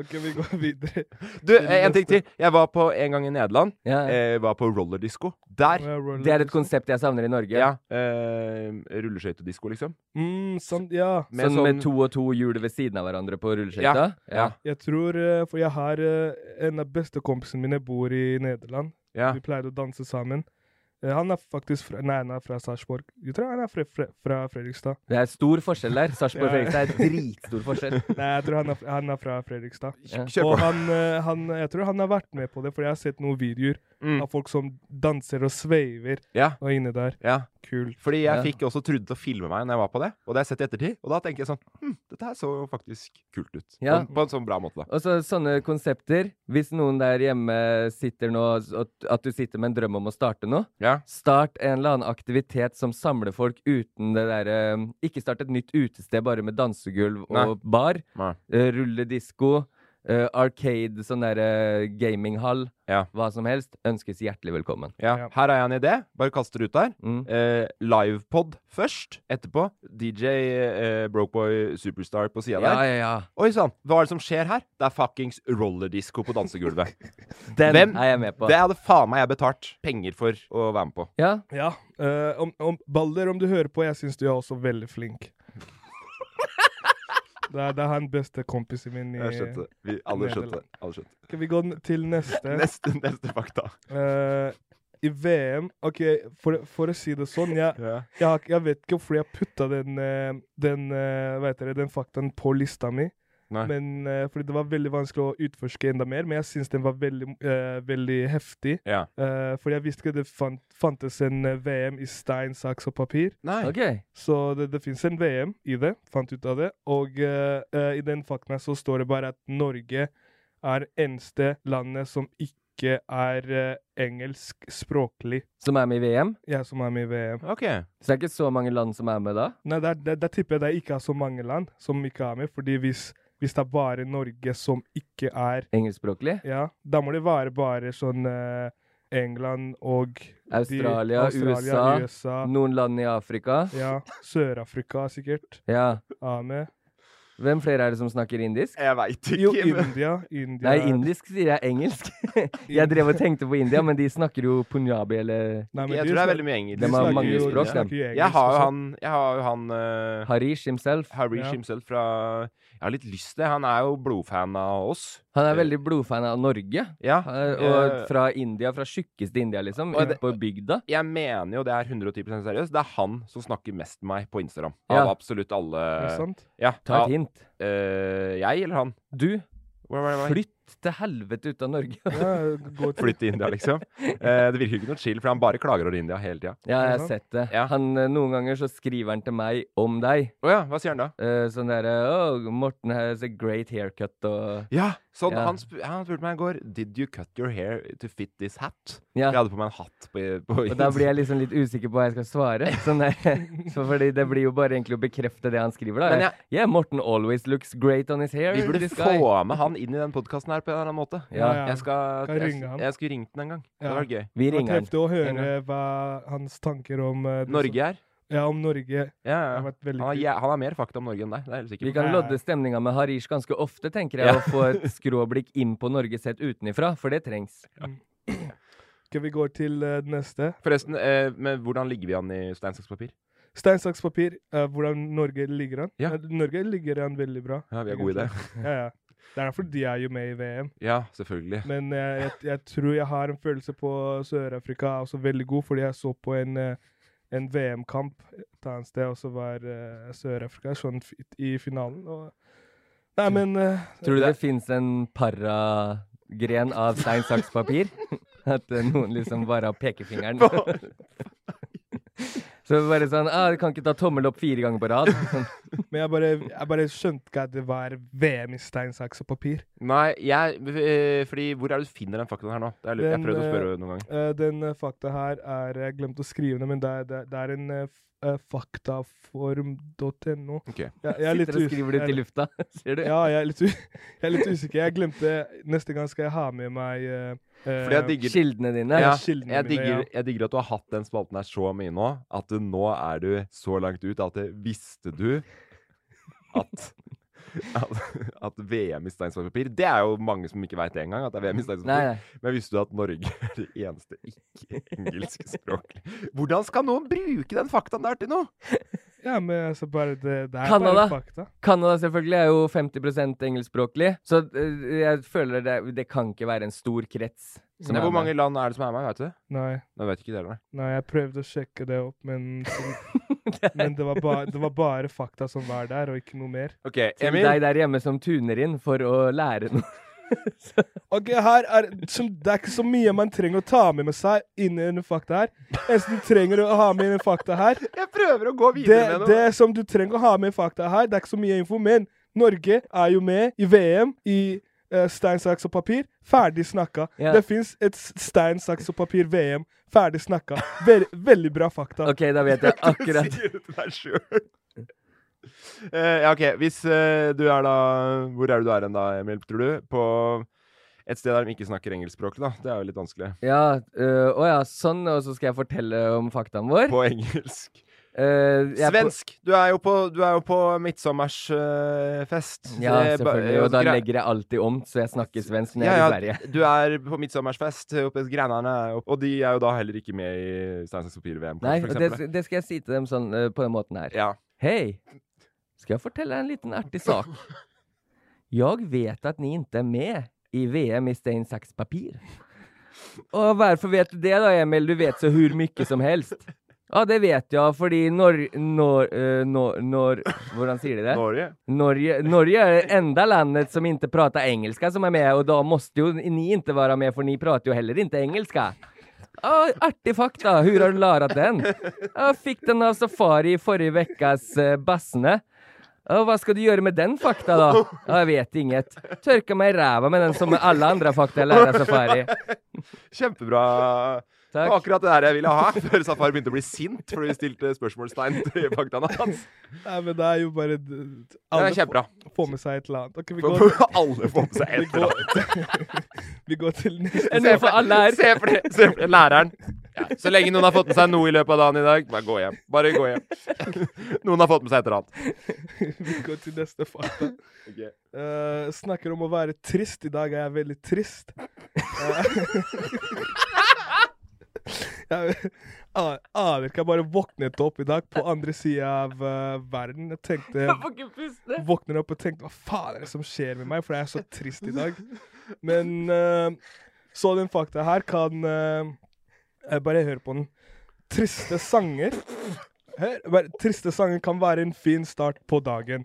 [SPEAKER 3] OK, vi går videre.
[SPEAKER 4] Du, eh, en ting til. Jeg var på en gang i Nederland.
[SPEAKER 2] Ja.
[SPEAKER 4] Eh, var på rollerdisko. Der.
[SPEAKER 3] Ja, roller
[SPEAKER 2] Det er et konsept jeg savner i Norge.
[SPEAKER 4] Ja. Eh, rulleskøytedisko, liksom.
[SPEAKER 3] Mm, sånn, ja.
[SPEAKER 4] Med
[SPEAKER 2] sånn med to og to hjul ved siden av hverandre på rulleskøyta?
[SPEAKER 4] Ja.
[SPEAKER 3] Jeg tror eh, For jeg har En av bestekompisene mine bor i Nederland.
[SPEAKER 4] Ja.
[SPEAKER 3] Vi pleide å danse sammen. Eh, Han er faktisk fra, Nei, han er fra Sarpsborg. Jeg tror han er fra, fra, fra Fredrikstad.
[SPEAKER 2] Det er stor forskjell der. Sarpsborg og
[SPEAKER 3] Ja.
[SPEAKER 2] Fredrikstad er dritstor forskjell.
[SPEAKER 3] Nei, jeg tror han er, han er fra Fredrikstad.
[SPEAKER 2] Ja.
[SPEAKER 3] Og han, eh, han Jeg tror han har vært med på det, for jeg har sett noen videoer
[SPEAKER 4] Mm.
[SPEAKER 3] av folk som danser og sveiver
[SPEAKER 4] Ja.
[SPEAKER 3] og inne der.
[SPEAKER 4] ja.
[SPEAKER 3] Kult.
[SPEAKER 4] Fordi jeg fikk også trudd til å filme meg når jeg var på det, og det har jeg sett i ettertid. Og da tenker jeg sånn Hm, dette her så jo faktisk kult ut.
[SPEAKER 2] Ja.
[SPEAKER 4] På, på en sånn bra måte, da.
[SPEAKER 2] Og så sånne konsepter. Hvis noen der hjemme sitter nå At du sitter med en drøm om å starte noe.
[SPEAKER 4] Ja.
[SPEAKER 2] Start en eller annen aktivitet som samler folk uten det derre Ikke start et nytt utested bare med dansegulv
[SPEAKER 4] Nei.
[SPEAKER 2] og bar.
[SPEAKER 4] Nei.
[SPEAKER 2] Uh, Rulledisko. Eh, arcade, sånn derre gaminghall.
[SPEAKER 4] Ja.
[SPEAKER 2] Hva som helst. Ønskes hjertelig velkommen.
[SPEAKER 4] Ja. Her har jeg en idé. Bare kaster det ut der.
[SPEAKER 2] Mm.
[SPEAKER 4] Uh, livepod først. Etterpå DJ uh, Brokeboy Superstar på sida
[SPEAKER 2] Ja,
[SPEAKER 4] der.
[SPEAKER 2] ja, ja.
[SPEAKER 4] Oi sann, hva er det som skjer her? Det er fuckings rollerdisco på dansegulvet.
[SPEAKER 2] Den
[SPEAKER 4] Hvem-
[SPEAKER 2] er jeg med på.
[SPEAKER 4] Det hadde faen meg jeg betalt penger for å være med på.
[SPEAKER 2] Ja.
[SPEAKER 3] Ja. Uh, om, om, Balder, om du hører på, jeg syns du er også veldig flink. Det er, det er han beste kompisen min i
[SPEAKER 4] Jeg skjønte. Vi, alle skjønte. Alle skjønte.
[SPEAKER 3] Skal vi gå til neste?
[SPEAKER 4] Neste, neste fakta.
[SPEAKER 3] Uh, I VM OK, for, for å si det sånn Jeg,
[SPEAKER 4] yeah.
[SPEAKER 3] jeg, jeg vet ikke hvorfor jeg putta den, eh, den, eh, hva den faktaen på lista mi. Men, uh, fordi det var veldig vanskelig å utforske enda mer. Men jeg syns den var veldig, uh, veldig heftig.
[SPEAKER 4] Ja.
[SPEAKER 3] Uh, for jeg visste ikke det fant, fantes en eh, VM i stein, saks og papir.
[SPEAKER 4] Nei.
[SPEAKER 2] Okay.
[SPEAKER 3] Så det, det fins en VM i det. Fant ut av det. Og eh, eh, i den fakta så står det bare at Norge er eneste landet som ikke er uh, engelskspråklig.
[SPEAKER 2] Som er med i VM.
[SPEAKER 3] Ja, som er med i VM.
[SPEAKER 4] OK.
[SPEAKER 2] Så det er ikke så mange land som er med da?
[SPEAKER 3] Nei, der, der, der tipper jeg det ikke er så mange land som ikke er med. fordi hvis, hvis det er bare Norge som ikke er
[SPEAKER 2] Engelskspråklig?
[SPEAKER 3] Ja, da må det være bare sånn uh, England og de-
[SPEAKER 2] Australia,
[SPEAKER 3] Australia,
[SPEAKER 2] USA,
[SPEAKER 3] USA
[SPEAKER 2] Noen land i Afrika.
[SPEAKER 3] Ja, Sør-Afrika sikkert
[SPEAKER 2] Ja.
[SPEAKER 3] Ame.
[SPEAKER 2] Hvem flere er det som snakker indisk?
[SPEAKER 4] Jeg veit ikke.
[SPEAKER 3] Jo, India. India
[SPEAKER 2] Nei, indisk sier jeg engelsk. jeg drev og tenkte på India, men de snakker jo punjabi eller
[SPEAKER 3] Nei, men
[SPEAKER 4] Jeg
[SPEAKER 3] de
[SPEAKER 4] tror det er veldig mye engelsk.
[SPEAKER 3] de
[SPEAKER 2] De har mange
[SPEAKER 3] jo-
[SPEAKER 2] språk, dem.
[SPEAKER 3] snakker
[SPEAKER 4] Jeg har jo han, jeg har jo han uh,
[SPEAKER 2] Harish himself.
[SPEAKER 4] Harish
[SPEAKER 3] Ja.
[SPEAKER 4] himself fra Jeg har litt lyst til det. Han er jo blodfan av oss.
[SPEAKER 2] Han er veldig blodfan av Norge.
[SPEAKER 4] Ja.
[SPEAKER 2] Eh,
[SPEAKER 4] eh,
[SPEAKER 2] Og fra India, fra tjukkeste India, liksom. Ute på bygda.
[SPEAKER 4] jeg mener jo det er 110% seriøst. Det er han som snakker mest med meg på Instagram.
[SPEAKER 2] Ja.
[SPEAKER 4] Av absolutt alle? Ja.
[SPEAKER 2] Ta et hint.
[SPEAKER 4] eh, jeg eller han?
[SPEAKER 2] Du,
[SPEAKER 4] Hvor
[SPEAKER 2] til helvete ut av Norge.
[SPEAKER 3] Ja, til
[SPEAKER 4] Flytt til India, liksom. Eh, det virker ikke noe chill, for han bare klager over India hele tida.
[SPEAKER 2] Ja, jeg har sett det.
[SPEAKER 4] Ja.
[SPEAKER 2] Han, eh, noen ganger så skriver han til meg om deg.
[SPEAKER 4] Å ja, hva sier han da?
[SPEAKER 2] Eh, sånn derre Oh, Morten has a great haircut og
[SPEAKER 4] Ja, sånn,
[SPEAKER 2] Ja.
[SPEAKER 4] Han, sp han spurte meg i går Did you cut your hair to fit this hat?
[SPEAKER 2] Ja.
[SPEAKER 4] Jeg hadde på meg en hatt på, på
[SPEAKER 2] Og da blir jeg liksom litt usikker på hva jeg skal svare. Sånn der. Så fordi det blir jo bare egentlig å bekrefte det han skriver, da.
[SPEAKER 4] Men ja.
[SPEAKER 2] Yeah, Morten always looks great on his hair.
[SPEAKER 4] Vi burde få med han inn i den podkasten her på en eller annen måte.
[SPEAKER 2] Ja.
[SPEAKER 3] Ja, ja.
[SPEAKER 4] Jeg skal, jeg,
[SPEAKER 3] ringe han.
[SPEAKER 4] jeg skulle ringt den en gang. Det
[SPEAKER 3] Ja.
[SPEAKER 4] hadde vært gøy.
[SPEAKER 2] Vi
[SPEAKER 3] Det var
[SPEAKER 2] ringer han.
[SPEAKER 3] heftig å høre hva hans tanker om uh,
[SPEAKER 4] Norge er.
[SPEAKER 3] Ja, om Norge.
[SPEAKER 4] Ja, ja, Han, har, ja, han har mer fakta om Norge enn deg. Det er jeg helt
[SPEAKER 2] Vi kan
[SPEAKER 3] Nei.
[SPEAKER 2] lodde stemninga med Harish ganske ofte, tenker jeg,
[SPEAKER 4] Ja.
[SPEAKER 2] og få et skråblikk inn på Norge sett utenifra, for det trengs.
[SPEAKER 3] Skal vi gå til uh, det neste?
[SPEAKER 4] Forresten, uh, men hvordan ligger vi an i stein, saks, papir?
[SPEAKER 3] Stein, saks, papir. Uh, hvordan Norge ligger an?
[SPEAKER 4] Ja.
[SPEAKER 3] Norge ligger an veldig bra.
[SPEAKER 4] Ja, vi er gode i det.
[SPEAKER 3] Ja, ja. Det er derfor de er jo med i VM.
[SPEAKER 4] Ja, selvfølgelig.
[SPEAKER 3] Men eh, jeg, jeg tror jeg har en følelse på Sør-Afrika er også veldig god, fordi jeg så på en, eh, en VM-kamp et annet sted, og så var uh, Sør-Afrika sånn i finalen. Og Nei, men uh,
[SPEAKER 2] Tror du det fins en paragren av stein, saks, papir? At noen liksom bare har pekefingeren Så det bare sånn ah, Du kan ikke ta tommel opp fire ganger på rad.
[SPEAKER 3] Men jeg bare, jeg bare skjønte ikke at det var VM i stein, saks og papir.
[SPEAKER 4] Nei, jeg eh, Fordi hvor er det du finner den faktaen her nå? Det er, litt- jeg prøvde å
[SPEAKER 3] eh,
[SPEAKER 4] spørre noen ganger.
[SPEAKER 3] Eh, den eh, fakta her er Jeg glemte å skrive den, men det er, det, det er en eh, eh, faktaform.no.
[SPEAKER 4] Ok.
[SPEAKER 3] Jeg, jeg er
[SPEAKER 2] Sitter og skriver det ut i lufta. Ser du?
[SPEAKER 3] Ja, jeg er litt, jeg er litt usikker. Jeg glemte Neste gang skal jeg ha med meg eh, eh,
[SPEAKER 4] Fordi jeg digger
[SPEAKER 2] Kildene dine.
[SPEAKER 4] ja,
[SPEAKER 3] kildene
[SPEAKER 4] jeg,
[SPEAKER 3] mine,
[SPEAKER 4] digger,
[SPEAKER 3] ja.
[SPEAKER 4] jeg digger at du har hatt den spalten her så mye nå, at du, nå er du så langt ut at det, visste du at at, at VM i stein, saks, papir Det er jo mange som ikke veit det engang. At det er VM i stein, saks. Men visste du at Norge er det eneste ikke-engelskspråklige Hvordan skal noen bruke den faktaen der til noe?
[SPEAKER 3] Ja, men altså bare det, det er
[SPEAKER 2] Canada.
[SPEAKER 3] bare fakta.
[SPEAKER 2] Canada selvfølgelig er jo 50% engelskspråklig, så eh, jeg føler det, det kan ikke være en stor krets. som
[SPEAKER 4] Nei, hvor mange land er det som er med? Vet du?
[SPEAKER 3] Nei.
[SPEAKER 4] Nå vet ikke dere det.
[SPEAKER 3] Nei, jeg prøvde å sjekke det opp, men, men det, var ba, det var bare fakta som var der, og ikke noe mer.
[SPEAKER 4] OK,
[SPEAKER 2] Til
[SPEAKER 4] Emil.
[SPEAKER 2] deg der hjemme som tuner inn for å lære noe.
[SPEAKER 3] Ok, her er, som, Det er ikke så mye man trenger å ta med med seg inn i denne fakta her. Eneste du trenger å ha med i fakta her
[SPEAKER 4] Jeg prøver å gå
[SPEAKER 3] det,
[SPEAKER 4] videre med noe.
[SPEAKER 3] det som du trenger å ha med i fakta her, det er ikke så mye info, men Norge er jo med i VM i uh, stein, saks og papir. Ferdig snakka.
[SPEAKER 2] Yeah.
[SPEAKER 3] Det fins et stein, saks og papir-VM. Ferdig snakka. Vel, veldig bra fakta.
[SPEAKER 2] OK, da vet jeg akkurat.
[SPEAKER 4] Ja, OK. Hvis eh, du er da Hvor er det du er hen da, Emil, tror du? På et sted der de ikke snakker engelskspråklig, da. Det er jo litt vanskelig.
[SPEAKER 2] Ja, øh, å ja, sånn, og så skal jeg fortelle om faktaen vår.
[SPEAKER 4] På engelsk.
[SPEAKER 2] Eh, på-
[SPEAKER 4] Svensk! Du er jo på, du er jo på midtsommersfest.
[SPEAKER 2] Ja,
[SPEAKER 4] er ba-
[SPEAKER 2] selvfølgelig. Og da legger jeg alltid om, så jeg snakker svensk når jeg
[SPEAKER 4] ja,
[SPEAKER 2] er i Sverige.
[SPEAKER 4] Du er på midtsommersfest oppe hos og- de er jo da heller ikke med i Stein, saks, papir-VM,
[SPEAKER 2] Nei, og det, det skal jeg si til dem sånn uh, på den måten her.
[SPEAKER 4] Ja.
[SPEAKER 2] Hei, skal jeg fortelle en liten artig sak? Jeg vet at ni ikke er med i VM i stein, saks, papir. Og hvorfor vet du det da, Emil? Du vet så hvor mye som helst. Ja, det vet jeg, fordi Nor... Nor... eh, nor... nor hvordan sier de det?
[SPEAKER 4] Norge.
[SPEAKER 2] Norge, Norge er det enda landet som ikke prater engelska som er med og da måtte jo ni ikke være med for ni prater jo heller ikke engelska. Ja, artig fakta. Hvor har du lært den? Jeg fikk den av Safari i forrige veckas eh, Bassene. Hva skal du gjøre med den fakta da? Å, jeg vet inget. Tørka meg i ræva med den som med alle andre fakta jeg lærer av Safari.
[SPEAKER 4] Kjempebra. Det var akkurat det der jeg ville ha, før Safari begynte å bli sint fordi vi stilte spørsmålstegn til faktaene hans.
[SPEAKER 3] Nei, men det er jo bare Alle
[SPEAKER 4] Det er kjempebra.
[SPEAKER 3] får- få med seg et eller annet. Okay, vi går,
[SPEAKER 4] Alle får med seg et eller annet.
[SPEAKER 3] vi går til neste.
[SPEAKER 4] Se for det, se for det. Læreren. Ja, så lenge noen har fått med seg noe i løpet av dagen i dag, bare gå hjem. Bare gå hjem. Noen har fått med seg et eller annet.
[SPEAKER 3] Vi går til neste fakta.
[SPEAKER 4] Okay.
[SPEAKER 3] Uh, snakker om å være trist. I dag er jeg veldig trist. Eh, jeg aner ikke. Jeg bare våknet opp i dag på andre sida av uh, verden. Jeg tenkte
[SPEAKER 2] pusta.
[SPEAKER 3] Våkner opp og tenkte hva faen er det som skjer med meg, for jeg er så trist i dag. Men uh, så den fakta her kan jeg Bare hør på den. Triste sanger Hør, bare, Triste sanger kan være en fin start på dagen.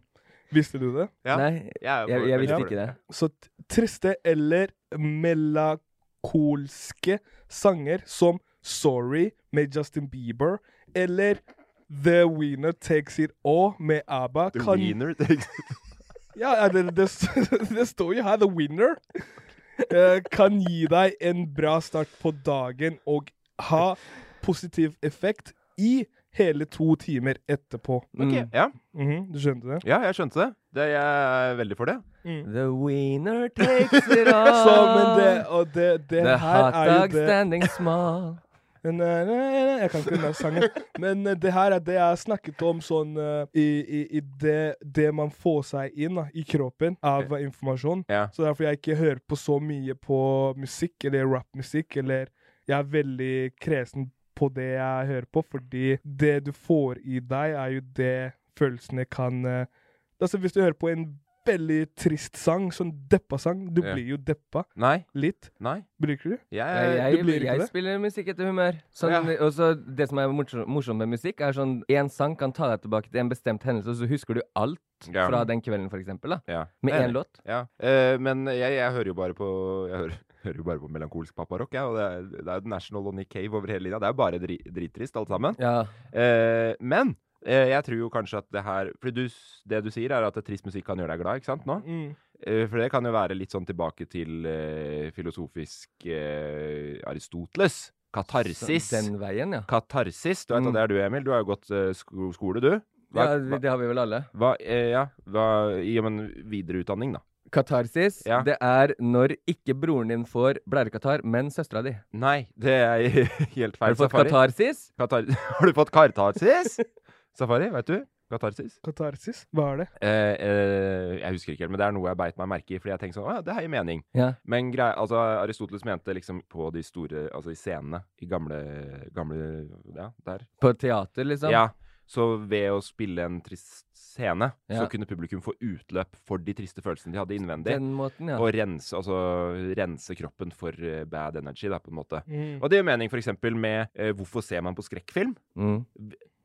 [SPEAKER 3] Visste du det?
[SPEAKER 4] Ja.
[SPEAKER 2] Nei,
[SPEAKER 4] Jeg,
[SPEAKER 2] jeg, visste ikke det.
[SPEAKER 3] Så triste eller melakolske sanger som Sorry med Justin Bieber eller The Winner Takes It All med ABBA
[SPEAKER 4] The
[SPEAKER 3] kan
[SPEAKER 4] wiener takes-
[SPEAKER 3] Ja, ja, det, det, det står jo her, The Winner. Uh, kan gi deg en bra start på dagen og ha positiv effekt i hele to timer etterpå.
[SPEAKER 4] Ok,
[SPEAKER 2] Mm.
[SPEAKER 4] ja.
[SPEAKER 3] Mhm, du skjønte det?
[SPEAKER 4] ja, jeg skjønte det. det. Jeg er veldig for det.
[SPEAKER 2] The winner takes it all.
[SPEAKER 3] Så, men det, og det, det
[SPEAKER 2] The
[SPEAKER 3] her
[SPEAKER 2] hot
[SPEAKER 3] er
[SPEAKER 2] dog
[SPEAKER 3] det
[SPEAKER 2] standing small.
[SPEAKER 3] Eh, nei, nei, nei, Jeg kan ikke den sangen. Men eh, det her er det jeg har snakket om sånn eh, i, i, i det, det man får seg inn da, i kroppen av informasjon.
[SPEAKER 4] Ja.
[SPEAKER 3] Så derfor jeg ikke hører på så mye på musikk eller rappmusikk. Eller jeg er veldig kresen på det jeg hører på, fordi det du får i deg, er jo det følelsene kan eh, Altså Hvis du hører på en veldig trist sang, sånn deppa-sang, du
[SPEAKER 4] Ja.
[SPEAKER 3] blir jo deppa
[SPEAKER 4] Nei.
[SPEAKER 3] litt.
[SPEAKER 4] Nei.
[SPEAKER 3] Bruker du?
[SPEAKER 4] Ja, Jeg,
[SPEAKER 2] Jeg,
[SPEAKER 3] du blir ikke
[SPEAKER 2] jeg
[SPEAKER 3] det?
[SPEAKER 2] spiller musikk etter humør. Sånn,
[SPEAKER 4] Ja.
[SPEAKER 2] Og så Det som er morsomt med musikk, er sånn én sang kan ta deg tilbake til en bestemt hendelse, og så husker du alt
[SPEAKER 4] Ja.
[SPEAKER 2] fra den kvelden, for eksempel, da.
[SPEAKER 4] ja.
[SPEAKER 2] Med
[SPEAKER 4] Jeg
[SPEAKER 2] én låt.
[SPEAKER 4] Ja. Uh, men jeg, jeg hører jo bare på Jeg hører, hører jo bare på melankolsk papparock, Ja, Og det er, det er National og Nick Cave over hele linja. Det er jo bare dri, drittrist, alt sammen.
[SPEAKER 2] Ja.
[SPEAKER 4] Eh, men eh, jeg tror jo kanskje at det her For du, det du sier, er at trist musikk kan gjøre deg glad, ikke sant? nå?
[SPEAKER 3] Mm.
[SPEAKER 4] Eh, for det kan jo være litt sånn tilbake til eh, filosofisk eh, Aristoteles. Katarsis.
[SPEAKER 2] Så Den veien, ja.
[SPEAKER 4] Katarsis. Du vet
[SPEAKER 2] Mm.
[SPEAKER 4] det er du, Emil? Du har jo gått eh, sko skole, du. Hva,
[SPEAKER 2] ja. Det har vi vel alle.
[SPEAKER 4] hva, ja, hva I og en videreutdanning, da.
[SPEAKER 2] Katarsis,
[SPEAKER 4] Ja.
[SPEAKER 2] det er når ikke broren din får blærekatarr, men søstera di.
[SPEAKER 4] Nei, det er helt feil.
[SPEAKER 2] Har du fått
[SPEAKER 4] Safari.
[SPEAKER 2] katarsis?
[SPEAKER 4] Katar har du fått kartarsis? Safari, vet du? Katarsis?
[SPEAKER 3] Katarsis? Hva er det?
[SPEAKER 4] Eh, eh, jeg husker ikke helt, men det er noe jeg beit meg merke i. Fordi jeg tenkte sånn, å ja, det her gir mening.
[SPEAKER 2] Ja.
[SPEAKER 4] Men grei, altså, Aristoteles mente liksom på de store Altså i scenene. I gamle, gamle Ja, der.
[SPEAKER 2] På teater, liksom?
[SPEAKER 4] Ja. Så ved å spille en trist scene,
[SPEAKER 2] Ja.
[SPEAKER 4] så kunne publikum få utløp for de triste følelsene de hadde innvendig.
[SPEAKER 2] Den måten, ja.
[SPEAKER 4] Og rense, altså, rense kroppen for eh, bad energy, da, på en måte.
[SPEAKER 3] Mm.
[SPEAKER 4] Og det gjør mening f.eks. med eh, hvorfor ser man på skrekkfilm?
[SPEAKER 2] Mm.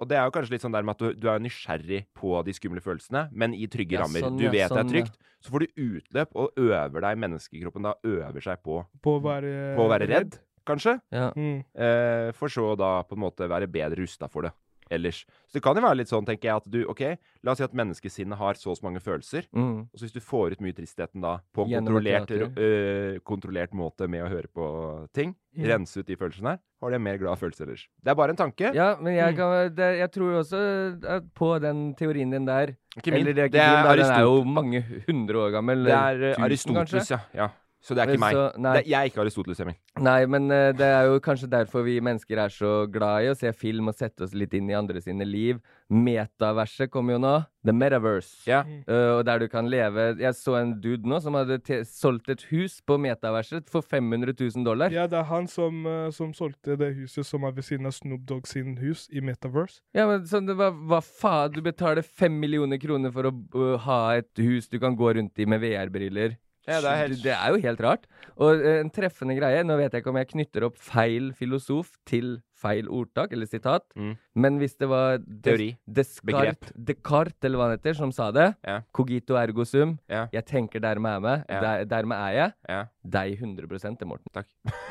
[SPEAKER 4] Og det er jo kanskje litt sånn der med at du, du er nysgjerrig på de skumle følelsene, men i trygge
[SPEAKER 2] Ja,
[SPEAKER 4] rammer.
[SPEAKER 2] sånn,
[SPEAKER 4] du
[SPEAKER 2] ja,
[SPEAKER 4] vet det
[SPEAKER 2] sånn,
[SPEAKER 4] er trygt. Så får du utløp og øver deg, menneskekroppen da øver seg på,
[SPEAKER 3] På å være,
[SPEAKER 4] på å være redd, kanskje.
[SPEAKER 2] Ja.
[SPEAKER 3] Mm.
[SPEAKER 4] Eh, for så da på en måte være bedre rusta for det ellers. Så det kan jo være litt sånn, tenker jeg, at du OK, la oss si at menneskesinnet har så og så mange følelser.
[SPEAKER 2] Mm.
[SPEAKER 4] Og så hvis du får ut mye tristheten da på kontrollert, øh, kontrollert måte med å høre på ting,
[SPEAKER 3] Mm.
[SPEAKER 4] rense ut de følelsene her, har du en mer glad følelse ellers. Det er bare en tanke.
[SPEAKER 2] Ja, men jeg,
[SPEAKER 3] Mm.
[SPEAKER 2] kan, det, jeg tror også at på den teorien din der
[SPEAKER 4] Ikke min.
[SPEAKER 2] Eller det er ikke
[SPEAKER 4] Det er
[SPEAKER 2] din, da, den er jo mange hundre år gammel.
[SPEAKER 4] Det er
[SPEAKER 2] tusen,
[SPEAKER 4] Aristoteles, ja. ja. Så det er
[SPEAKER 2] Men
[SPEAKER 4] ikke meg.
[SPEAKER 2] så-
[SPEAKER 4] det, jeg er ikke Aristoteles, Emil.
[SPEAKER 2] Nei, men uh, det er jo kanskje derfor vi mennesker er så glad i å se film og sette oss litt inn i andre sine liv. Metaverset kommer jo nå. The Metaverse.
[SPEAKER 4] Yeah.
[SPEAKER 2] Uh, og der du kan leve Jeg så en dude nå som hadde solgt et hus på metaverset for 500 000 dollar.
[SPEAKER 3] Ja, det er han som, uh, som solgte det huset som er ved siden av Snoop Dogg sin hus i Metaverse.
[SPEAKER 2] Ja, men sånn, det var, Hva faen? Du betaler fem millioner kroner for å øh, ha et hus du kan gå rundt i med VR-briller.
[SPEAKER 4] Ja, det er helt-
[SPEAKER 2] det er jo helt rart. Og øh, en treffende greie Nå vet jeg ikke om jeg knytter opp feil filosof til feil ordtak eller sitat,
[SPEAKER 4] Mm.
[SPEAKER 2] men hvis det var Des-
[SPEAKER 4] Teori.
[SPEAKER 2] Descartes, Descartes, eller hva han heter, som sa det
[SPEAKER 4] yeah.
[SPEAKER 2] Cogito ergo sum.
[SPEAKER 4] Yeah.
[SPEAKER 2] Jeg tenker dermed er meg.
[SPEAKER 4] yeah.
[SPEAKER 2] Der, dermed er jeg.
[SPEAKER 4] Ja.
[SPEAKER 2] Deg 100 det, Morten.
[SPEAKER 4] Takk.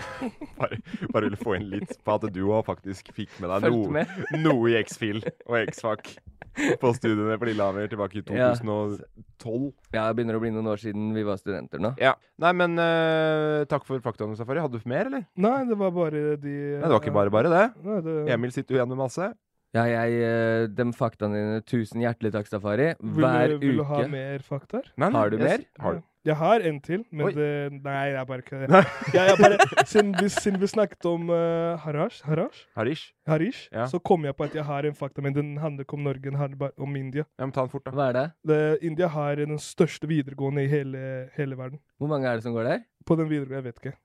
[SPEAKER 4] bare, bare ville få inn litt på at du òg faktisk fikk med deg noe,
[SPEAKER 2] med.
[SPEAKER 4] noe i X-Fil og X-Fac på studiene på Lillehammer tilbake i 2012.
[SPEAKER 2] Ja, det begynner å bli noen år siden vi var studenter nå.
[SPEAKER 4] Ja. Nei, men uh, takk for faktaene, Safari. Hadde du mer, eller?
[SPEAKER 3] Nei, det var bare de
[SPEAKER 4] Nei, det var ikke bare bare, det.
[SPEAKER 3] Nei, det,
[SPEAKER 4] Emil sitter jo igjen med masse.
[SPEAKER 2] Ja, jeg øh, De faktaene dine, tusen hjertelig takk, Safari.
[SPEAKER 3] vil,
[SPEAKER 2] Hver
[SPEAKER 3] du, vil du ha mer fakta?
[SPEAKER 4] Nei, nei,
[SPEAKER 2] Har du
[SPEAKER 4] jeg-
[SPEAKER 2] mer?
[SPEAKER 4] Har du?
[SPEAKER 3] Jeg har en til, men
[SPEAKER 4] Oi.
[SPEAKER 3] det Nei, jeg bare kødder. Jeg, jeg bare, siden, vi, siden vi snakket om uh, harash, harash,
[SPEAKER 4] Harish?
[SPEAKER 3] harish,
[SPEAKER 4] Ja.
[SPEAKER 3] så kom jeg på at jeg har en fakta, men den handler ikke om Norge, den handler bare om India.
[SPEAKER 4] Ja, men ta den fort, da.
[SPEAKER 2] Hva er det?
[SPEAKER 3] Det, India har den største videregående i hele, hele verden.
[SPEAKER 2] Hvor mange er det som går der?
[SPEAKER 3] På den videregående, jeg vet ikke.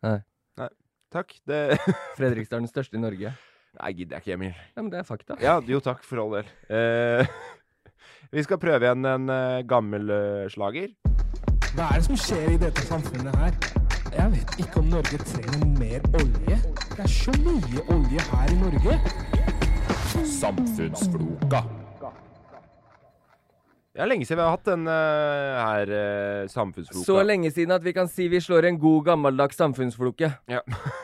[SPEAKER 4] Takk. Det
[SPEAKER 2] Fredrikstad er den største i Norge.
[SPEAKER 4] Nei, gidder jeg ikke, Emil.
[SPEAKER 2] Ja, men det er fakta.
[SPEAKER 4] Ja, jo takk, for all del. Eh, vi skal prøve igjen en eh, gammel eh, slager.
[SPEAKER 7] Hva er det som skjer i dette samfunnet her? Jeg vet ikke om Norge trenger mer olje. Det er så mye olje her i Norge.
[SPEAKER 6] Samfunnsfloka.
[SPEAKER 4] Det er lenge siden vi har hatt den eh, her uh, samfunnsfloka.
[SPEAKER 2] Så lenge siden at vi kan si vi slår en god gammeldags samfunnsfloke.
[SPEAKER 4] Ja.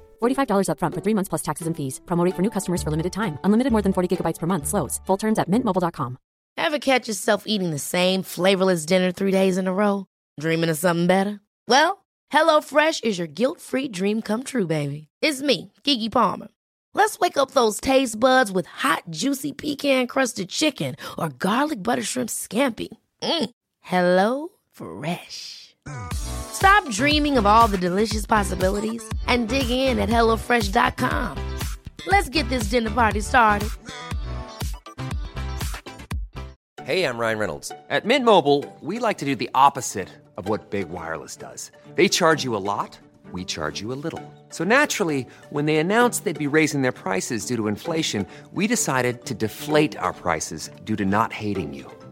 [SPEAKER 8] $45 upfront for three months plus taxes and fees. Promo for new customers for limited time. Unlimited more than 40 gigabytes per month. Slows. Full terms at mintmobile.com.
[SPEAKER 9] Ever catch yourself eating the same flavorless dinner three days in a row? Dreaming of something better? Well, HelloFresh is your guilt-free dream come true, baby. It's me, Kiki Palmer. Let's wake up those taste buds with hot, juicy pecan-crusted chicken or garlic butter shrimp scampi. Mm. Hello Fresh. Stop dreaming of all the delicious possibilities and dig in at HelloFresh.com. Let's get this dinner party started.
[SPEAKER 10] Hey, I'm Ryan Reynolds. At Mint Mobile, we like to do the opposite of what Big Wireless does. They charge you a lot, we charge you a little. So naturally, when they announced they'd be raising their prices due to inflation, we decided to deflate our prices due to not hating you.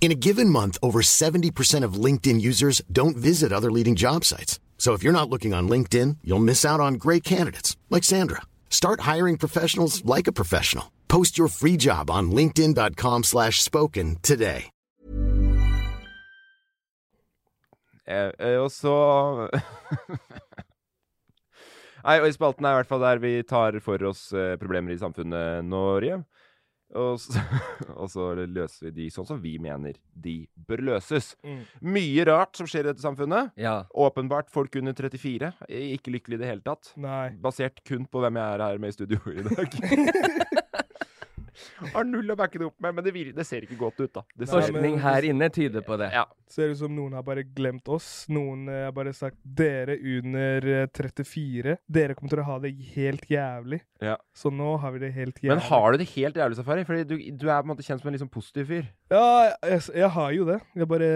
[SPEAKER 11] In a given month, over 70% of LinkedIn users don't visit other leading job sites. So if you're not looking on LinkedIn, you'll miss out on great candidates like Sandra. Start hiring professionals like a professional. Post your free job on linkedin.com/spoken slash spoken today.
[SPEAKER 4] Eh, eh, og så i i hvert fall der vi tar for oss eh, problemer i samfunnet, Norge. Og så, og så løser vi de sånn som vi mener de bør løses.
[SPEAKER 3] Mm.
[SPEAKER 4] Mye rart som skjer i dette samfunnet.
[SPEAKER 2] Ja.
[SPEAKER 4] Åpenbart folk under 34. Ikke lykkelig i det hele tatt.
[SPEAKER 3] Nei.
[SPEAKER 4] Basert kun på hvem jeg er her med i studio i dag. Har null å backe det opp med, men det, vir det ser ikke godt ut, da. Det ser-
[SPEAKER 2] Forskning her inne tyder på det.
[SPEAKER 4] Ja.
[SPEAKER 3] Ser ut som noen har bare glemt oss. Noen eh, har bare sagt dere under eh, 34, dere kommer til å ha det helt jævlig.
[SPEAKER 4] Ja.
[SPEAKER 3] Så nå har vi det helt jævlig.
[SPEAKER 4] Men har du det helt jævlig, Safari? Fordi du, du er på en måte kjent som en sånn positiv fyr.
[SPEAKER 3] Ja, jeg, jeg har jo det. Jeg bare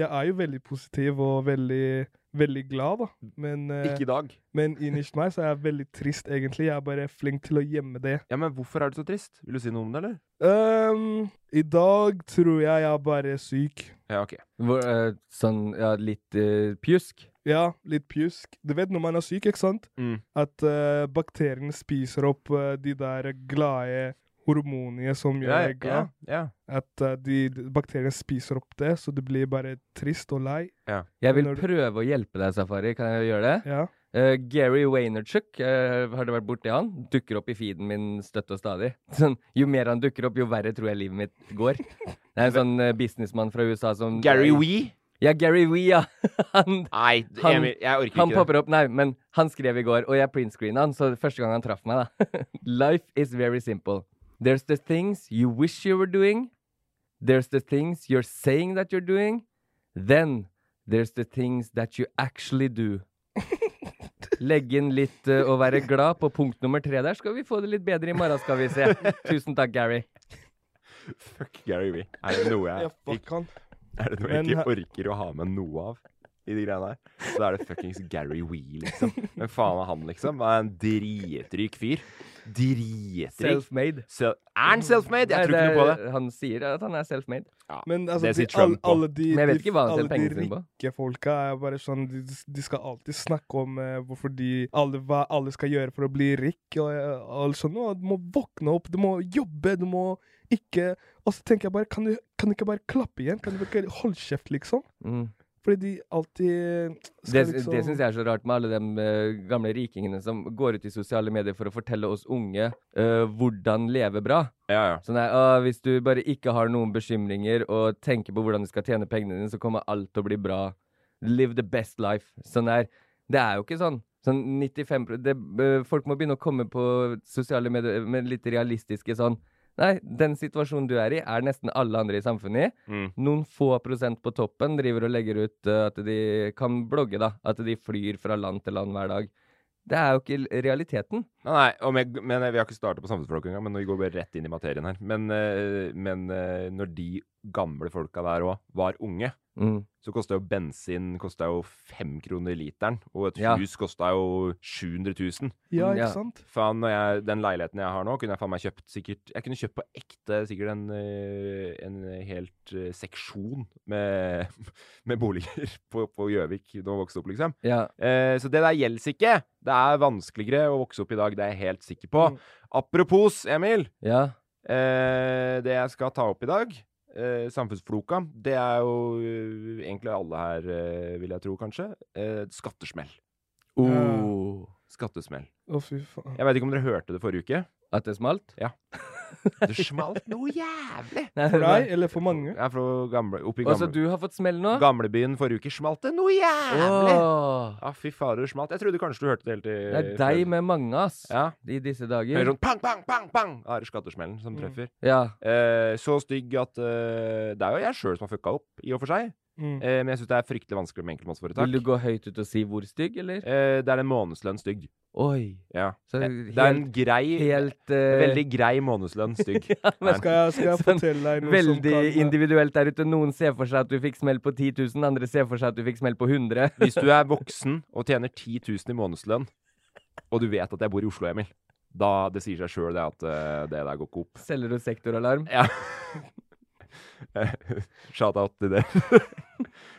[SPEAKER 3] Jeg er jo veldig positiv og veldig, veldig glad, da. Men, eh,
[SPEAKER 4] Ikke i dag.
[SPEAKER 3] men innerst meg så er jeg veldig trist, egentlig. Jeg er bare flink til å gjemme det.
[SPEAKER 4] Ja, men hvorfor er du så trist? Vil du si noe om det, eller?
[SPEAKER 3] Um, I dag tror jeg jeg er bare syk.
[SPEAKER 4] Ja, ok.
[SPEAKER 2] Hvor, uh, sånn ja, litt uh, pjusk.
[SPEAKER 3] Ja, litt pjusk. Du vet når man er syk, ikke sant?
[SPEAKER 4] Mm.
[SPEAKER 3] At uh, bakteriene spiser opp de der glade hormonene som gjør deg glad.
[SPEAKER 4] ja,
[SPEAKER 3] At uh, de, de bakteriene spiser opp det, så du blir bare trist og lei.
[SPEAKER 2] Jeg vil
[SPEAKER 3] Når du-
[SPEAKER 2] prøve å hjelpe deg, Safari. Kan jeg gjøre det?
[SPEAKER 3] Ja.
[SPEAKER 2] Uh, Gary Vaynerchuk, uh, har du vært borti han? Dukker opp i feeden min støtt og stadig. Sånn, jo mer han dukker opp, jo verre tror jeg livet mitt går. Det er en sånn uh, businessmann fra USA som
[SPEAKER 4] Gary Wee?
[SPEAKER 2] Ja, Gary Wee, ja. han,
[SPEAKER 4] Nei,
[SPEAKER 2] han,
[SPEAKER 4] jeg, jeg orker
[SPEAKER 2] han
[SPEAKER 4] ikke det.
[SPEAKER 2] opp, nei, men han skrev i går, og jeg printscreena han, så første gang han traff meg, da. Life is very simple. There's the things you wish you were doing. There's the things you're saying that you're doing. Then there's the things that you actually do. Legge inn litt uh, å være glad på punkt nummer tre der, skal vi få det litt bedre i morgen, skal vi se. Tusen takk, Gary.
[SPEAKER 4] Fuck Gary Wee. Er det noe jeg
[SPEAKER 3] fuck.
[SPEAKER 4] Er det noe
[SPEAKER 3] Men
[SPEAKER 4] jeg ikke orker å ha med noe av i de greiene der. så er det fuckings Gary Wee, liksom. Hvem faen er han, liksom? Han er en dritrik fyr. Dritrik.
[SPEAKER 2] Self-made.
[SPEAKER 4] Sel er han self-made? Jeg
[SPEAKER 2] Nei,
[SPEAKER 4] tror ikke noe på det.
[SPEAKER 2] Han sier at han er self-made.
[SPEAKER 3] Men altså,
[SPEAKER 4] det sier Trump
[SPEAKER 3] alle, alle de,
[SPEAKER 2] Men jeg vet ikke hva han
[SPEAKER 3] alle de rike folka er bare sånn De, de skal alltid snakke om eh, hvorfor de alle, Hva alle skal gjøre for å bli rik. Og, eh, og sånn, «Å, Du må våkne opp, du må jobbe, du må ikke Og så tenker jeg bare Kan du, kan du ikke bare klappe igjen? Kan du ikke holde kjeft, liksom?
[SPEAKER 2] Mm.
[SPEAKER 3] Fordi de alltid
[SPEAKER 2] Det,
[SPEAKER 3] liksom
[SPEAKER 2] det syns jeg er så rart med alle de eh, gamle rikingene som går ut i sosiale medier for å fortelle oss unge uh, hvordan leve bra.
[SPEAKER 4] Ja, ja.
[SPEAKER 2] Sånn der, uh, Hvis du bare ikke har noen bekymringer og tenker på hvordan du skal tjene pengene dine, så kommer alt til å bli bra. Live the best life. Sånn der. Det er jo ikke sånn. Sånn 95 det, eh, Folk må begynne å komme på sosiale medier med litt realistiske sånn Nei, den situasjonen du er i, er nesten alle andre i samfunnet i.
[SPEAKER 4] Mm.
[SPEAKER 2] Noen få prosent på toppen driver og legger ut uh, at de kan blogge, da. At de flyr fra land til land hver dag. Det er jo ikke realiteten.
[SPEAKER 4] Nei, nei og med, men eh, Vi har ikke startet på Samfunnsflokk engang, men vi går bare rett inn i materien her. Men, eh, men når de gamle folka der òg var unge,
[SPEAKER 2] Mm.
[SPEAKER 4] så kosta jo bensin kostet jo fem kroner literen. Og et
[SPEAKER 2] Ja.
[SPEAKER 4] hus kosta jo 700 000.
[SPEAKER 3] Ja, ikke
[SPEAKER 2] ja.
[SPEAKER 3] sant?
[SPEAKER 4] Faen, når jeg, Den leiligheten jeg har nå, kunne jeg faen meg kjøpt sikkert Jeg kunne kjøpt på ekte sikkert en, eh, en helt eh, seksjon med, med boliger på på Gjøvik da jeg vokste opp, liksom.
[SPEAKER 2] Ja.
[SPEAKER 4] Eh, så det der gjelder ikke. Det er vanskeligere å vokse opp i dag, det er jeg helt sikker på.
[SPEAKER 3] Mm.
[SPEAKER 4] Apropos, Emil.
[SPEAKER 2] Ja.
[SPEAKER 4] Eh, det jeg skal ta opp i dag, eh, samfunnsfloka, det er jo eh, egentlig alle her, eh, vil jeg tro, kanskje. Eh, skattesmell.
[SPEAKER 2] Oh.
[SPEAKER 4] Skattesmell.
[SPEAKER 3] Å, fy faen.
[SPEAKER 4] Jeg vet ikke om dere hørte det forrige uke?
[SPEAKER 2] At det smalt?
[SPEAKER 4] Ja. Det smalt noe jævlig!
[SPEAKER 3] For deg, eller for mange?
[SPEAKER 4] Jeg er fra gamle, oppi gamle.
[SPEAKER 2] Og så du har fått smell nå?
[SPEAKER 4] gamlebyen forrige uke. Smalt det noe jævlig!
[SPEAKER 2] Åh.
[SPEAKER 4] Ja, fy fader, det smalt. Jeg trodde kanskje du hørte det helt til
[SPEAKER 2] Det er deg med mange, ass.
[SPEAKER 4] Ja.
[SPEAKER 2] I disse
[SPEAKER 4] Hører
[SPEAKER 2] dager.
[SPEAKER 4] sånn pang, pang, pang, pang! Da er det skattesmellen som
[SPEAKER 3] Mm.
[SPEAKER 2] Ja.
[SPEAKER 4] Eh, så stygg at eh, Det er jo jeg sjøl som har fucka opp, i og for seg.
[SPEAKER 3] Mm.
[SPEAKER 4] Eh, men jeg syns det er fryktelig vanskelig med enkeltmannsforetak.
[SPEAKER 2] Vil du gå høyt ut og si hvor stygg, eller?
[SPEAKER 4] Eh, det er en månedslønn stygg.
[SPEAKER 2] Oi.
[SPEAKER 4] Ja.
[SPEAKER 2] Så
[SPEAKER 4] helt, det er en grei
[SPEAKER 2] Helt uh...
[SPEAKER 4] Veldig grei månedslønn stygg.
[SPEAKER 2] men-
[SPEAKER 3] Skal jeg, skal jeg
[SPEAKER 2] Sånn
[SPEAKER 3] fortelle deg noe som
[SPEAKER 2] Veldig
[SPEAKER 3] kan eh,
[SPEAKER 2] individuelt der ute. Noen ser for seg at du fikk smell på 10 000, andre ser for seg at du fikk smell på 100.
[SPEAKER 4] Hvis du er voksen og tjener 10 000 i månedslønn, og du vet at jeg bor i Oslo, Emil, da det sier seg sjøl at uh, det der går ikke opp.
[SPEAKER 2] Selger du sektoralarm?
[SPEAKER 4] Ja. Shout-out til det.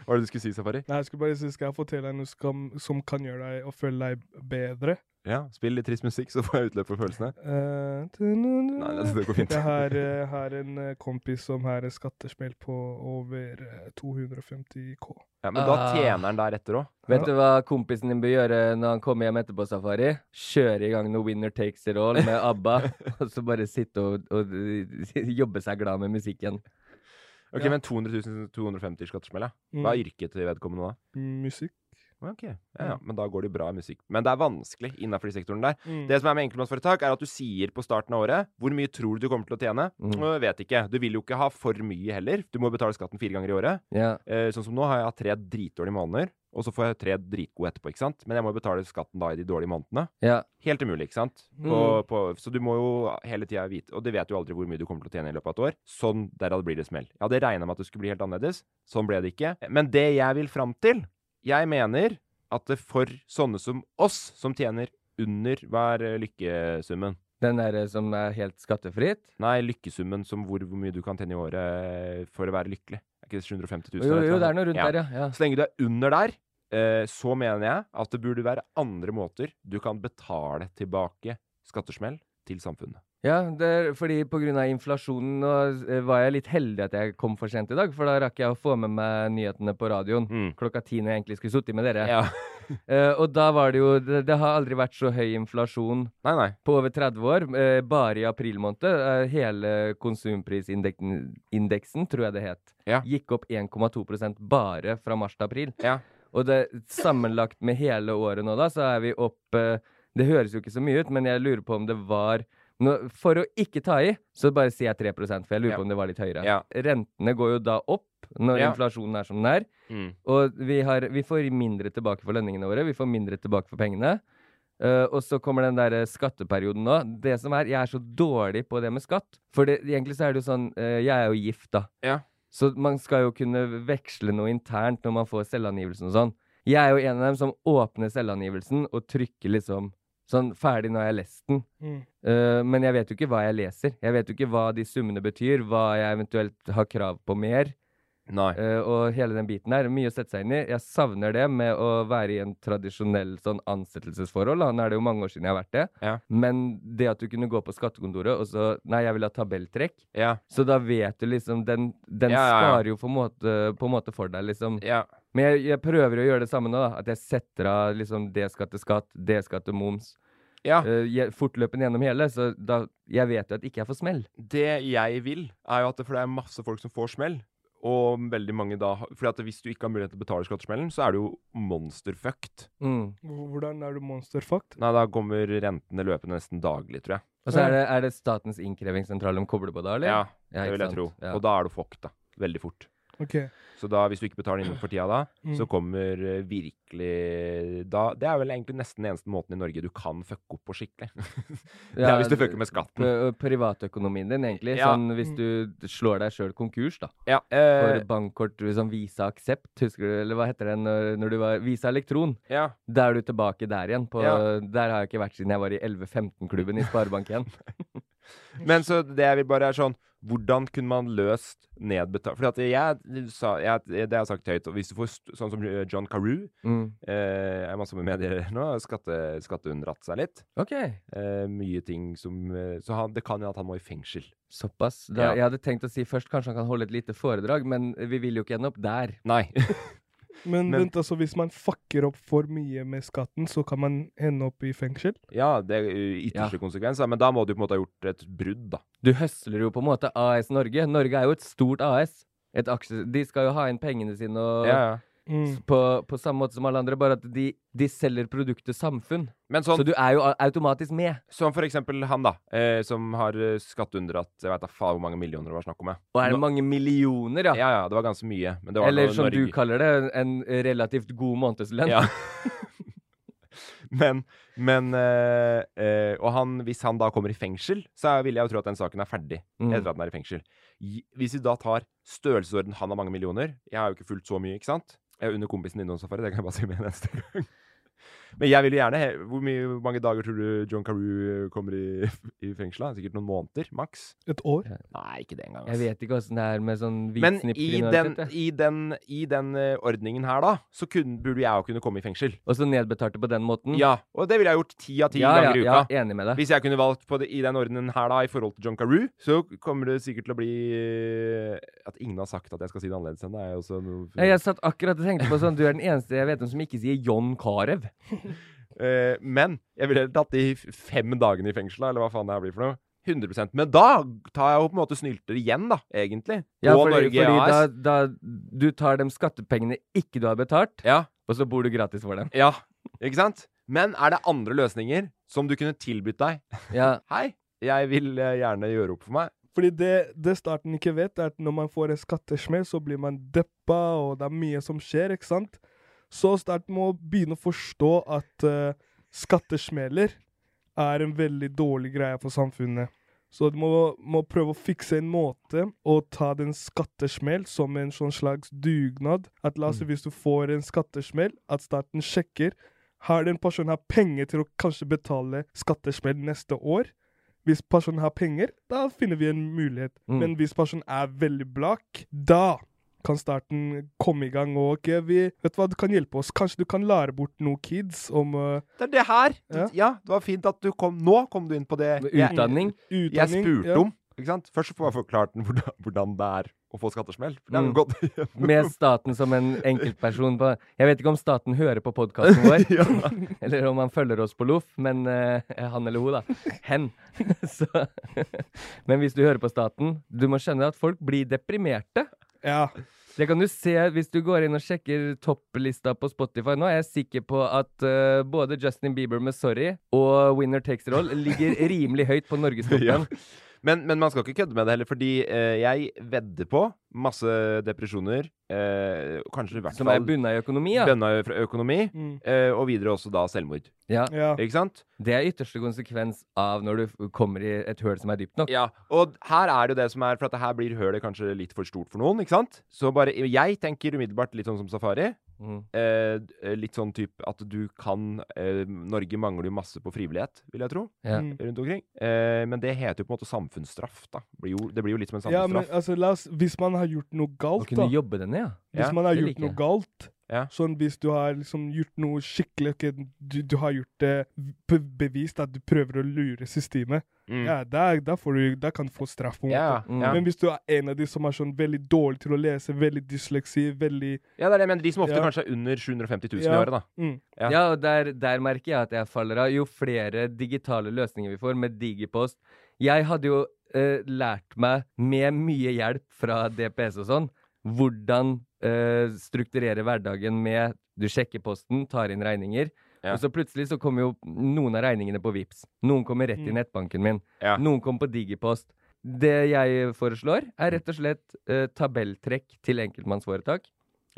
[SPEAKER 4] Hva var det du skulle si, Safari?
[SPEAKER 3] Nei, jeg skulle bare si, skal jeg fortelle deg noe som, som kan gjøre deg og føle deg bedre?
[SPEAKER 4] Ja, spill litt trist musikk, så får jeg utløp for følelsene.
[SPEAKER 3] Uh,
[SPEAKER 4] Nei, det- går fint.
[SPEAKER 3] Jeg har, uh, har en eh, kompis som har en skattesmell på over eh, 250 K.
[SPEAKER 4] Ja, Men da
[SPEAKER 2] Ah.
[SPEAKER 4] tjener han deretter òg.
[SPEAKER 2] Vet du hva kompisen din bør gjøre når han kommer hjem etterpå, Safari? Kjøre i gang noe Winner Takes It All med ABBA, og så bare sitte og, og jobbe seg glad med musikken.
[SPEAKER 4] Ok,
[SPEAKER 3] Ja.
[SPEAKER 4] men 200 000, 250 skattesmell, ja. Hva er
[SPEAKER 3] Mm.
[SPEAKER 4] yrket til vedkommende da?
[SPEAKER 3] Musikk.
[SPEAKER 4] Ok, ja, ja, men da går det bra i musikk. Men det er vanskelig innenfor de sektorene der.
[SPEAKER 3] Mm.
[SPEAKER 4] Det som er med enkeltmannsforetak, er at du sier på starten av året hvor mye tror du du kommer til å tjene.
[SPEAKER 2] Mm.
[SPEAKER 4] Og jeg vet ikke. Du vil jo ikke ha for mye heller. Du må betale skatten fire ganger i året.
[SPEAKER 2] Yeah.
[SPEAKER 4] Eh, sånn som nå har jeg hatt tre dritdårlige måneder, og så får jeg tre dritgode etterpå, ikke sant. Men jeg må jo betale skatten da i de dårlige månedene.
[SPEAKER 2] Yeah.
[SPEAKER 4] Helt umulig, ikke sant. På,
[SPEAKER 2] Mm.
[SPEAKER 4] på, så du må jo hele tida vite Og du vet jo aldri hvor mye du kommer til å tjene i løpet av et år. Sånn, derav blir det smell. Jeg hadde regna med at det skulle bli helt annerledes. Sånn ble det ikke. Men det jeg vil fram til Jeg mener at det for sånne som oss, som tjener under Hva er eh, lykkesummen?
[SPEAKER 2] Den der som er helt skattefritt?
[SPEAKER 4] Nei, lykkesummen som hvor, hvor mye du kan tjene i året eh, for å være lykkelig. Er ikke det 750 000?
[SPEAKER 2] Jo,
[SPEAKER 4] eller
[SPEAKER 2] jo, det er noe
[SPEAKER 4] rundt
[SPEAKER 2] rundt der, ja. ja.
[SPEAKER 4] Så lenge du er under der, eh, så mener jeg at det burde være andre måter du kan betale tilbake skattesmell til samfunnet.
[SPEAKER 2] Ja, det fordi av inflasjonen eh, var jeg litt heldig at jeg kom for sent i dag, for da rakk jeg å få med meg nyhetene på radioen klokka ti når jeg egentlig skulle sittet med dere.
[SPEAKER 4] Ja.
[SPEAKER 2] uh, og da var det jo det, det har aldri vært så høy inflasjon
[SPEAKER 4] Nei, nei.
[SPEAKER 2] på over 30 år. Uh, bare i april måned. Uh, hele konsumprisindeksen, tror jeg det het,
[SPEAKER 4] Ja.
[SPEAKER 2] gikk opp 1,2% bare fra mars til april.
[SPEAKER 4] Ja.
[SPEAKER 2] Og det, sammenlagt med hele året nå, da, så er vi opp Det høres jo ikke så mye ut, men jeg lurer på om det var nå, For å ikke ta i, så bare sier jeg 3 for jeg lurer
[SPEAKER 4] Ja.
[SPEAKER 2] på om det var litt høyere.
[SPEAKER 4] Ja.
[SPEAKER 2] Rentene går jo da opp når
[SPEAKER 4] Ja.
[SPEAKER 2] inflasjonen er som den er.
[SPEAKER 4] Mm.
[SPEAKER 2] Og vi, har, vi får mindre tilbake for lønningene våre, vi får mindre tilbake for pengene. Uh, og så kommer den der skatteperioden nå. Det som er, Jeg er så dårlig på det med skatt. For det, egentlig så er det jo sånn uh, Jeg er jo gift, da.
[SPEAKER 4] Ja.
[SPEAKER 2] Så man skal jo kunne veksle noe internt når man får selvangivelsen og sånn. Jeg er jo en av dem som åpner selvangivelsen og trykker liksom sånn ferdig når jeg har lest den.
[SPEAKER 3] Mm.
[SPEAKER 2] Uh, men jeg vet jo ikke hva jeg leser. Jeg vet jo ikke hva de summene betyr, hva jeg eventuelt har krav på mer.
[SPEAKER 4] Nei.
[SPEAKER 2] Uh, og hele den biten her. Mye å sette seg inn i. Jeg savner det med å være i en tradisjonell sånn ansettelsesforhold. Nå er det jo mange år siden jeg har vært det.
[SPEAKER 4] Ja.
[SPEAKER 2] Men det at du kunne gå på skattekontoret og så Nei, jeg vil ha tabelltrekk.
[SPEAKER 4] Ja.
[SPEAKER 2] Så da vet du liksom Den, den
[SPEAKER 4] Ja, ja, ja.
[SPEAKER 2] sparer jo på en måte, på en måte for deg, liksom.
[SPEAKER 4] Ja.
[SPEAKER 2] Men jeg, jeg prøver å gjøre det samme nå, da. At jeg setter av liksom det skatt til skatt, det skatt til moms.
[SPEAKER 4] Ja.
[SPEAKER 2] Uh, jeg, fortløpende gjennom hele. Så da Jeg vet jo at ikke jeg får smell.
[SPEAKER 4] Det jeg vil, er jo at det, for det er masse folk som får smell. Og veldig mange da for Fordi at hvis du ikke har mulighet til å betale skattesmellen, så er du jo monsterfucked.
[SPEAKER 2] Mm.
[SPEAKER 3] Hvordan er du monsterfucked?
[SPEAKER 4] Nei, da kommer rentene løpende nesten daglig, tror jeg.
[SPEAKER 2] Og så er det, er det Statens innkrevingssentral de kobler på da, eller?
[SPEAKER 4] Ja,
[SPEAKER 2] Ja,
[SPEAKER 4] det vil jeg
[SPEAKER 2] sant?
[SPEAKER 4] tro.
[SPEAKER 2] Ja.
[SPEAKER 4] Og da er du fucked, da. Veldig fort.
[SPEAKER 3] Ok.
[SPEAKER 4] Så da, hvis du ikke betaler innenfor tida da,
[SPEAKER 3] Mm.
[SPEAKER 4] så kommer eh, virkelig da, Det er vel egentlig nesten den eneste måten i Norge du kan fucke opp på skikkelig. det er hvis du fucker med skatten.
[SPEAKER 2] Privatøkonomien din, egentlig.
[SPEAKER 4] Ja.
[SPEAKER 2] Sånn hvis du slår deg sjøl konkurs, da.
[SPEAKER 4] Ja, eh,
[SPEAKER 2] For bankkort liksom Visa Aksept, husker du, eller hva heter det når, når du var Visa Elektron?
[SPEAKER 4] Ja.
[SPEAKER 2] Da er du tilbake der igjen. På,
[SPEAKER 4] Ja.
[SPEAKER 2] Der har jeg ikke vært siden jeg var i 11-15-klubben i Sparebank1.
[SPEAKER 4] Men så det jeg vil bare er sånn Hvordan kunne man løst nedbetalt For jeg sa jeg, Det har jeg sagt høyt. Og hvis du får sånn som eh, John Carew
[SPEAKER 2] Mm.
[SPEAKER 4] eh, Er masse med medier nå. Skatte, Skatteunndratt seg litt.
[SPEAKER 2] Ok.
[SPEAKER 4] Eh, mye ting som eh, Så han, det kan jo at han må i fengsel.
[SPEAKER 2] Såpass. Da,
[SPEAKER 4] Ja.
[SPEAKER 2] Jeg hadde tenkt å si først kanskje han kan holde et lite foredrag, men vi vil jo ikke ende opp der.
[SPEAKER 4] Nei.
[SPEAKER 3] Men,
[SPEAKER 4] Men-
[SPEAKER 3] vent, altså, hvis man fucker opp for mye med skatten, så kan man ende opp i fengsel?
[SPEAKER 4] Ja, det er eh, ytterste konsekvens. da, Men da må du på en måte ha gjort et brudd, da.
[SPEAKER 2] Du høsler jo på en måte AS Norge. Norge er jo et stort AS. Et aksje... De skal jo ha inn pengene sine og
[SPEAKER 4] Ja, ja.
[SPEAKER 3] Mm.
[SPEAKER 2] På, på samme måte som alle andre, bare at de, de selger produktet samfunn.
[SPEAKER 4] Men sånn,
[SPEAKER 2] Så du er jo automatisk med.
[SPEAKER 4] Som for eksempel han, da. Eh, som har eh, skatteunndratt Jeg veit da faen hvor mange millioner det var snakk om. jeg.
[SPEAKER 2] Og er det
[SPEAKER 4] Nå-
[SPEAKER 2] mange millioner, ja?
[SPEAKER 4] Ja, ja, det var ganske mye. Men det var
[SPEAKER 2] Eller
[SPEAKER 4] noe
[SPEAKER 2] som du kaller det, en relativt god månedslønn.
[SPEAKER 4] Ja. men men eh, eh, Og han, hvis han da kommer i fengsel, så vil jeg jo tro at den saken er ferdig
[SPEAKER 2] Mm.
[SPEAKER 4] etter at den er i fengsel. Hvis vi da tar størrelsesorden han har mange millioner Jeg har jo ikke fulgt så mye, ikke sant? Jeg er under kompisen din nå, Safari. Det kan jeg bare si med en eneste gang. Men jeg vil jo gjerne Hvor mye, mange dager tror du John Carew kommer i, i fengsel? Sikkert noen måneder, maks?
[SPEAKER 3] Et år?
[SPEAKER 4] Nei, ikke det engang.
[SPEAKER 2] Jeg vet ikke åssen det er med sånn
[SPEAKER 4] Men i den, i den, i den eh, ordningen her, da, så kun, burde jeg jo kunne komme i fengsel.
[SPEAKER 2] Og så nedbetalte på den måten?
[SPEAKER 4] Ja, og det ville jeg gjort ti av ti
[SPEAKER 2] Ja,
[SPEAKER 4] ganger i uka.
[SPEAKER 2] ja, enig med deg.
[SPEAKER 4] Hvis jeg kunne valgt på det, i den ordenen her da, i forhold til John Carew, så kommer det sikkert til å bli eh, At ingen har sagt at jeg skal si det annerledes enn det, er jo også noe
[SPEAKER 2] Ja, Jeg satt akkurat og tenkte på sånn Du er den eneste jeg vet om som ikke sier John Carew.
[SPEAKER 4] Eh, men jeg ville heller tatt de fem dagene i fengsel, eller hva faen det her blir for noe. 100% Men da tar jeg jo på en måte snylter igjen, da, egentlig.
[SPEAKER 2] Ja,
[SPEAKER 4] på
[SPEAKER 2] fordi,
[SPEAKER 4] Norge
[SPEAKER 2] fordi da,
[SPEAKER 4] AS.
[SPEAKER 2] da du tar de skattepengene ikke du har betalt,
[SPEAKER 4] Ja.
[SPEAKER 2] og så bor du gratis for dem.
[SPEAKER 4] Ja, ikke sant? Men er det andre løsninger som du kunne tilbudt deg?
[SPEAKER 2] Ja.
[SPEAKER 4] Hei, jeg vil eh, gjerne gjøre opp for meg.
[SPEAKER 3] Fordi det, det starten ikke vet, er at når man får en skattesmell, så blir man deppa, og det er mye som skjer, ikke sant? Så staten må begynne å forstå at uh, skattesmeller er en veldig dårlig greie for samfunnet. Så du må, må prøve å fikse en måte å ta den skattesmell som en sånn slags dugnad. At la oss si hvis du får en skattesmell, at staten sjekker har den personen her penger til å kanskje betale skattesmell neste år. Hvis personen har penger, da finner vi en mulighet.
[SPEAKER 2] Mm.
[SPEAKER 3] Men hvis personen er veldig blakk, da kan starten komme i gang. Og ok, vi, vet du hva, du kan hjelpe oss. Kanskje du kan lære bort noen kids om uh,
[SPEAKER 4] Det er det her!
[SPEAKER 3] Ja.
[SPEAKER 4] Ja. det var fint at du kom Nå kom du inn på det
[SPEAKER 2] Utdanning.
[SPEAKER 4] jeg-
[SPEAKER 2] utdanning.
[SPEAKER 4] jeg spurte
[SPEAKER 3] ja.
[SPEAKER 4] om. Ikke sant? Først får jeg forklart den hvordan, hvordan det er å få skattesmell.
[SPEAKER 2] Mm. Med staten som en enkeltperson på Jeg vet ikke om staten hører på podkasten vår, eller om han følger oss på Loff, men uh, han eller hun, da. Hen. Så, men hvis du hører på staten, du må skjønne at folk blir deprimerte.
[SPEAKER 3] Ja.
[SPEAKER 2] Det kan du se hvis du går inn og sjekker topplista på Spotify. Nå er jeg sikker på at uh, både Justin Bieber med 'Sorry' og 'Winner Takes It All' ligger rimelig høyt på norgestoppen.
[SPEAKER 4] Ja. Men, men man skal ikke kødde med det heller, fordi eh, jeg vedder på masse depresjoner. Eh, kanskje i hvert
[SPEAKER 2] Som
[SPEAKER 4] fall
[SPEAKER 2] er bunna i økonomi, ja.
[SPEAKER 4] Bunna fra økonomi,
[SPEAKER 3] Mm.
[SPEAKER 4] eh, og videre også da selvmord.
[SPEAKER 2] Ja.
[SPEAKER 3] Ja.
[SPEAKER 4] Ikke sant?
[SPEAKER 2] Det er ytterste konsekvens av når du f- kommer i et høl som er dypt nok.
[SPEAKER 4] Ja, og her er det jo det som er For at det her blir hølet kanskje litt for stort for noen, ikke sant? Så bare Jeg tenker umiddelbart litt sånn som Safari.
[SPEAKER 2] Mm.
[SPEAKER 4] Eh, eh, litt sånn type at du kan eh, Norge mangler jo masse på frivillighet, vil jeg tro.
[SPEAKER 2] Ja.
[SPEAKER 3] Mm.
[SPEAKER 4] Rundt omkring. Eh, men det heter jo på en måte samfunnsstraff, da. Blir jo, det blir jo litt som en
[SPEAKER 3] Ja, men altså, la oss, hvis man har gjort noe galt,
[SPEAKER 2] kunne
[SPEAKER 3] da.
[SPEAKER 2] jobbe denne, ja.
[SPEAKER 3] Hvis
[SPEAKER 4] Ja,
[SPEAKER 3] man har gjort
[SPEAKER 2] like.
[SPEAKER 3] noe galt,
[SPEAKER 4] Ja.
[SPEAKER 3] sånn hvis du har liksom gjort noe skikkelig du, du har gjort det bevist at du prøver å lure systemet,
[SPEAKER 4] Mm.
[SPEAKER 3] ja, der, der, får du, der, kan du få straff. på en
[SPEAKER 4] Ja,
[SPEAKER 3] måte.
[SPEAKER 2] Mm.
[SPEAKER 4] ja.
[SPEAKER 3] Men hvis du er en av de som er sånn veldig dårlig til å lese, veldig dysleksi, veldig
[SPEAKER 4] ja, det er det jeg mener. De som ofte
[SPEAKER 3] Ja.
[SPEAKER 4] kanskje er under 750 000
[SPEAKER 3] Ja.
[SPEAKER 4] i året, da.
[SPEAKER 3] mm.
[SPEAKER 4] Ja.
[SPEAKER 2] Ja, og der, der merker jeg at jeg faller av. Jo flere digitale løsninger vi får med Digipost Jeg hadde jo eh, lært meg, med mye hjelp fra DPS og sånn, hvordan eh, strukturere hverdagen med Du sjekker posten, tar inn regninger.
[SPEAKER 4] Ja.
[SPEAKER 2] Og så plutselig så kommer jo noen av regningene på Vips. Noen kommer rett i
[SPEAKER 3] Mm.
[SPEAKER 2] nettbanken min.
[SPEAKER 4] Ja.
[SPEAKER 2] Noen kommer på Digipost. Det jeg foreslår, er rett og slett eh, tabelltrekk til enkeltmannsforetak.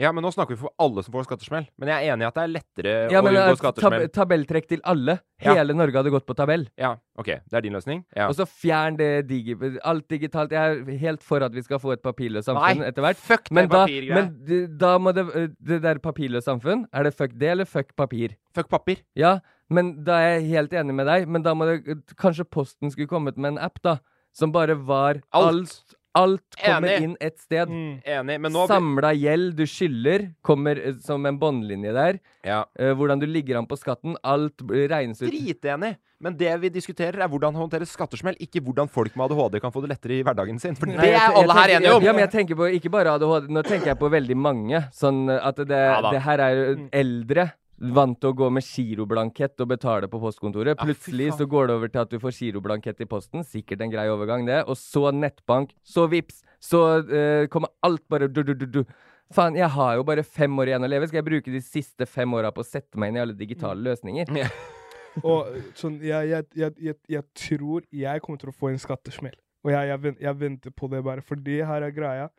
[SPEAKER 4] Ja, men nå snakker vi for alle som får skattesmell. Men jeg er enig i at det er lettere
[SPEAKER 2] Ja,
[SPEAKER 4] å
[SPEAKER 2] men
[SPEAKER 4] unngå
[SPEAKER 2] skattesmell. tab tabelltrekk til alle.
[SPEAKER 4] Ja.
[SPEAKER 2] Hele Norge hadde gått på tabell.
[SPEAKER 4] Ja, OK. Det er din løsning? Ja.
[SPEAKER 2] Og så fjern det digi... Alt digitalt. Jeg er helt for at vi skal få et papirløst samfunn etter hvert.
[SPEAKER 4] fuck det
[SPEAKER 2] Men da,
[SPEAKER 4] papirgreia.
[SPEAKER 2] men da må det eh, Det der papirløst samfunn, er det fuck det eller fuck papir?
[SPEAKER 4] Fuck papir.
[SPEAKER 2] Ja, men da er jeg helt enig med deg. Men da må det Kanskje Posten skulle kommet med en app, da. Som bare var
[SPEAKER 4] Alt.
[SPEAKER 2] Alt, alt kommer
[SPEAKER 4] Enig.
[SPEAKER 2] inn et sted.
[SPEAKER 3] Mm.
[SPEAKER 4] Enig. Men nå
[SPEAKER 2] Samla gjeld du skylder, kommer eh, som en båndlinje der.
[SPEAKER 4] Ja.
[SPEAKER 2] Eh, hvordan du ligger an på skatten. Alt blir- regnes ut.
[SPEAKER 4] Dritenig. Men det vi diskuterer, er hvordan håndtere skattesmell, ikke hvordan folk med ADHD kan få det lettere i hverdagen sin. For
[SPEAKER 2] Nei,
[SPEAKER 4] det
[SPEAKER 2] jeg
[SPEAKER 4] er
[SPEAKER 2] jeg
[SPEAKER 4] alle her
[SPEAKER 2] tenker-
[SPEAKER 4] enige om!
[SPEAKER 2] Ja, men jeg tenker på ikke bare ADHD, nå tenker jeg på veldig mange. Sånn at det,
[SPEAKER 4] Ja da.
[SPEAKER 2] det her er
[SPEAKER 3] jo
[SPEAKER 2] eldre. Vant til å gå med giroblankett og betale på postkontoret. Plutselig
[SPEAKER 4] faen.
[SPEAKER 2] så går det over til at du får giroblankett i posten. Sikkert en grei overgang, det. Og så nettbank. Så Vips. Så uh, kommer alt bare du, du, du, du. Faen, jeg har jo bare fem år igjen å leve. Skal jeg bruke de siste fem åra på å sette meg inn i alle digitale
[SPEAKER 3] Mm.
[SPEAKER 2] løsninger?
[SPEAKER 3] Og sånn, jeg, jeg, jeg, jeg, tror jeg kommer til å få en skattesmell. Og jeg, venter på det bare, fordi her er greia.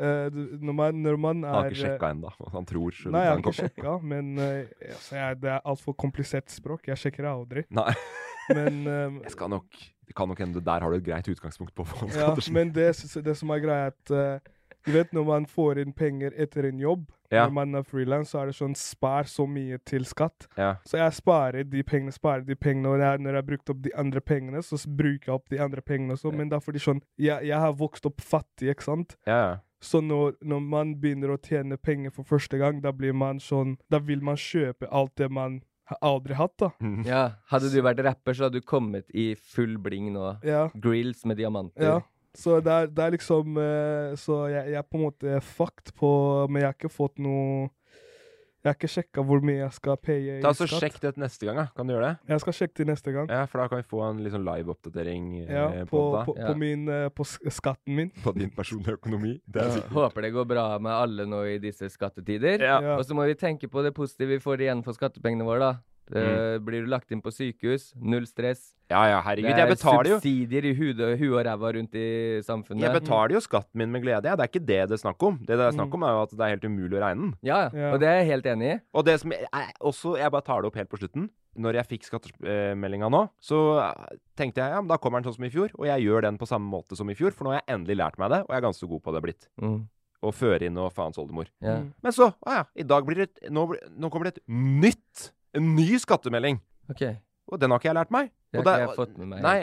[SPEAKER 3] Eh, når, man, når man er
[SPEAKER 4] Han har ikke
[SPEAKER 3] eh,
[SPEAKER 4] sjekka ennå. Han tror skjønner
[SPEAKER 3] Nei, jeg har ikke sjekka, men eh, altså, jeg, det er altfor komplisert språk. Jeg sjekker det aldri.
[SPEAKER 4] Nei.
[SPEAKER 3] Men eh,
[SPEAKER 4] Jeg skal nok Det kan nok hende der har du et greit utgangspunkt på å
[SPEAKER 3] Ja, men det, det som er greia, er at Du vet når man får inn penger etter en jobb,
[SPEAKER 4] Ja.
[SPEAKER 3] når man er frilans, så er det sånn spar så mye til skatt.
[SPEAKER 4] Ja.
[SPEAKER 3] Så jeg sparer de pengene, sparer de pengene, og jeg, når jeg har brukt opp de andre pengene, så bruker jeg opp de andre pengene også. Men det er fordi sånn, jeg, jeg har vokst opp fattig, ikke sant?
[SPEAKER 4] Ja, ja.
[SPEAKER 3] Så når, når man begynner å tjene penger for første gang, da blir man sånn Da vil man kjøpe alt det man har aldri hatt, da.
[SPEAKER 2] Ja, Hadde du vært rapper, så hadde du kommet i full bling nå.
[SPEAKER 3] Ja.
[SPEAKER 2] Grills med diamanter.
[SPEAKER 3] Ja. Så det er, det er liksom eh, Så jeg, jeg er på en måte fucked på Men jeg har ikke fått noe Jeg har ikke sjekka hvor mye jeg skal paye i
[SPEAKER 4] Ta så
[SPEAKER 3] skatt.
[SPEAKER 4] Sjekk det neste gang, da. Kan du gjøre det?
[SPEAKER 3] Jeg skal sjekke det neste gang.
[SPEAKER 4] Ja, for da kan vi få en litt sånn live-oppdatering
[SPEAKER 3] Ja,
[SPEAKER 4] eh,
[SPEAKER 3] på,
[SPEAKER 4] på,
[SPEAKER 3] på, ja. min, eh, på skatten min.
[SPEAKER 4] På din personlige økonomi. Det er
[SPEAKER 2] Ja. Håper det går bra med alle nå i disse skattetider.
[SPEAKER 4] Ja.
[SPEAKER 3] Ja.
[SPEAKER 2] Og så må vi tenke på det positive vi får igjen for skattepengene våre, da. Det,
[SPEAKER 4] Mm.
[SPEAKER 2] Blir du lagt inn på sykehus, null stress.
[SPEAKER 4] Ja, ja, herregud.
[SPEAKER 2] det
[SPEAKER 4] Jeg
[SPEAKER 2] er
[SPEAKER 4] betaler jo
[SPEAKER 2] subsidier i huet hu og ræva rundt i samfunnet.
[SPEAKER 4] Jeg betaler jo skatten min med glede. Ja. Det er ikke det det er snakk om. Det det er snakk
[SPEAKER 3] Mm.
[SPEAKER 4] om, er jo at det er helt umulig å regne den.
[SPEAKER 2] Ja,
[SPEAKER 3] Ja.
[SPEAKER 2] og det er jeg helt enig i.
[SPEAKER 4] Og det som jeg, jeg, også, jeg bare tar det opp helt på slutten. Når jeg fikk skattemeldinga nå, så eh, tenkte jeg ja, men da kommer den sånn som i fjor. Og jeg gjør den på samme måte som i fjor, for nå har jeg endelig lært meg det, og jeg er ganske god på det blitt.
[SPEAKER 2] Mm.
[SPEAKER 4] Å føre inn og faens oldemor.
[SPEAKER 2] Ja.
[SPEAKER 3] Mm.
[SPEAKER 4] Men så, å ja, i dag blir det et, nå, nå kommer det et nytt, en ny skattemelding.
[SPEAKER 2] Okay.
[SPEAKER 4] Og den har ikke jeg lært meg. Og der-
[SPEAKER 2] jeg fått med meg
[SPEAKER 4] Nei,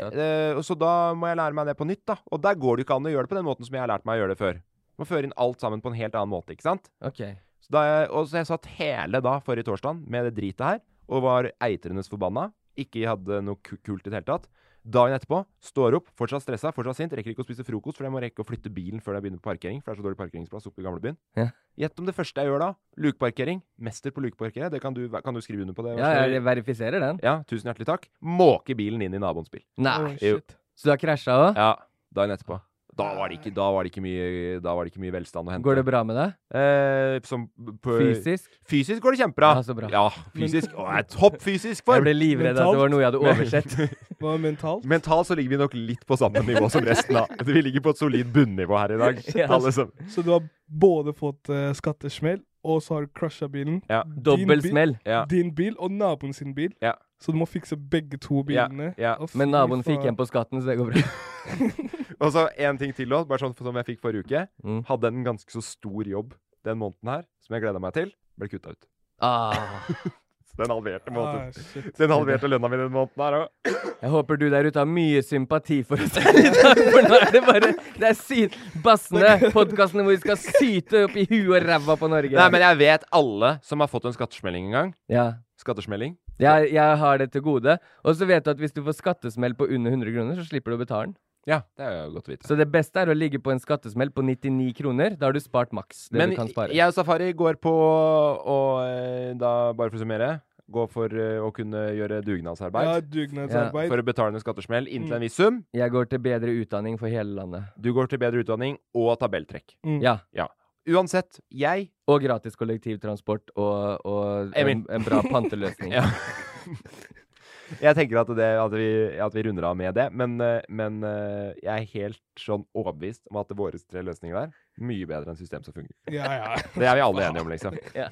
[SPEAKER 4] og så da må jeg lære meg det på nytt, da. Og der går det ikke an å gjøre det på den måten som jeg har lært meg å gjøre det før. Du må føre inn alt sammen på en helt annen måte, ikke sant?
[SPEAKER 2] Okay.
[SPEAKER 4] Så da og så jeg satt hele da forrige torsdag med det dritet her, og var eitrende forbanna. Ikke hadde noe kult i det hele tatt. Dagen etterpå står opp, fortsatt stressa, fortsatt sint. Rekker ikke å spise frokost, for jeg må rekke å flytte bilen før jeg begynner på parkering. For det er så dårlig parkeringsplass oppe i gamlebyen.
[SPEAKER 2] Ja.
[SPEAKER 4] Gjett om det første jeg gjør da. Lukeparkering. Mester på lukeparkere. Det kan du, kan du skrive under på det?
[SPEAKER 2] Ja, jeg verifiserer den.
[SPEAKER 4] ja, tusen hjertelig takk. Måke bilen inn i naboens bil.
[SPEAKER 2] Nei.
[SPEAKER 3] Oh,
[SPEAKER 4] Jo.
[SPEAKER 3] shit.
[SPEAKER 2] Så du har krasja òg?
[SPEAKER 4] Ja, dagen etterpå. Da var det ikke, da var det ikke, mye, da var det ikke mye velstand å hente.
[SPEAKER 2] Går det bra med deg?
[SPEAKER 4] Eh, som på,
[SPEAKER 2] Fysisk?
[SPEAKER 4] Fysisk går det kjempebra.
[SPEAKER 2] Ja, så bra.
[SPEAKER 4] Ja, fysisk. Å, jeg er topp fysisk for.
[SPEAKER 2] Jeg ble livredd at det var noe jeg hadde oversett.
[SPEAKER 3] Hva er mentalt?
[SPEAKER 4] Mentalt så ligger vi nok litt på samme nivå som resten, da. Vi ligger på et solid bunnivå her i dag.
[SPEAKER 2] Ja.
[SPEAKER 4] Som
[SPEAKER 3] Så du har både fått uh, skattesmell, og så har du crusha bilen.
[SPEAKER 4] Ja.
[SPEAKER 3] Din
[SPEAKER 2] Dobbel smell.
[SPEAKER 4] Ja.
[SPEAKER 3] Din bil og naboen sin bil.
[SPEAKER 4] Ja.
[SPEAKER 3] Så du må fikse begge to bilene.
[SPEAKER 4] ja.
[SPEAKER 3] Å,
[SPEAKER 2] Men naboen fikk en på skatten, så det går bra.
[SPEAKER 4] Og så en ting til òg, bare sånn som jeg fikk forrige uke.
[SPEAKER 2] Mm.
[SPEAKER 4] Hadde en ganske så stor jobb den måneden her, som jeg gleda meg til. Ble kutta ut.
[SPEAKER 2] Ah.
[SPEAKER 4] Den halverte
[SPEAKER 3] Ah,
[SPEAKER 4] måneden. Den halverte lønna mi den måneden her òg.
[SPEAKER 2] Jeg håper du der ute har mye sympati for oss her i dag, for nå er det bare Det er sy bassene, podkastene hvor vi skal syte opp i huet og ræva på Norge.
[SPEAKER 4] Nei, men jeg vet alle som har fått en skattesmelling en gang.
[SPEAKER 2] ja.
[SPEAKER 4] Skattesmelling.
[SPEAKER 2] Jeg, jeg har det til gode. Og så vet du at hvis du får skattesmell på under 100 kroner, så slipper du å betale den.
[SPEAKER 4] Ja, det er jo godt å vite.
[SPEAKER 2] Så det beste er å ligge på en skattesmell på 99 kroner. Da har du spart maks det
[SPEAKER 4] Men
[SPEAKER 2] du kan spare.
[SPEAKER 4] jeg og Safari går på å eh, da, bare for å summere, gå for eh, å kunne gjøre dugnadsarbeid.
[SPEAKER 3] Ja, dugnadsarbeid.
[SPEAKER 4] For å betale en skattesmell inntil
[SPEAKER 3] Mm.
[SPEAKER 4] en viss sum.
[SPEAKER 2] Jeg går til bedre utdanning for hele landet.
[SPEAKER 4] Du går til bedre utdanning og tabelltrekk.
[SPEAKER 3] Mm.
[SPEAKER 2] Ja.
[SPEAKER 4] Ja. Uansett, jeg
[SPEAKER 2] Og gratis kollektivtransport og, og en, en bra panteløsning.
[SPEAKER 4] Ja. Jeg tenker at, det, at, vi, at vi runder av med det, men, eh, men eh, jeg er helt sånn overbevist om at våre tre løsninger der mye bedre enn system som fungerer.
[SPEAKER 3] Ja, ja.
[SPEAKER 4] Det er vi alle enige om, liksom.
[SPEAKER 2] Ja.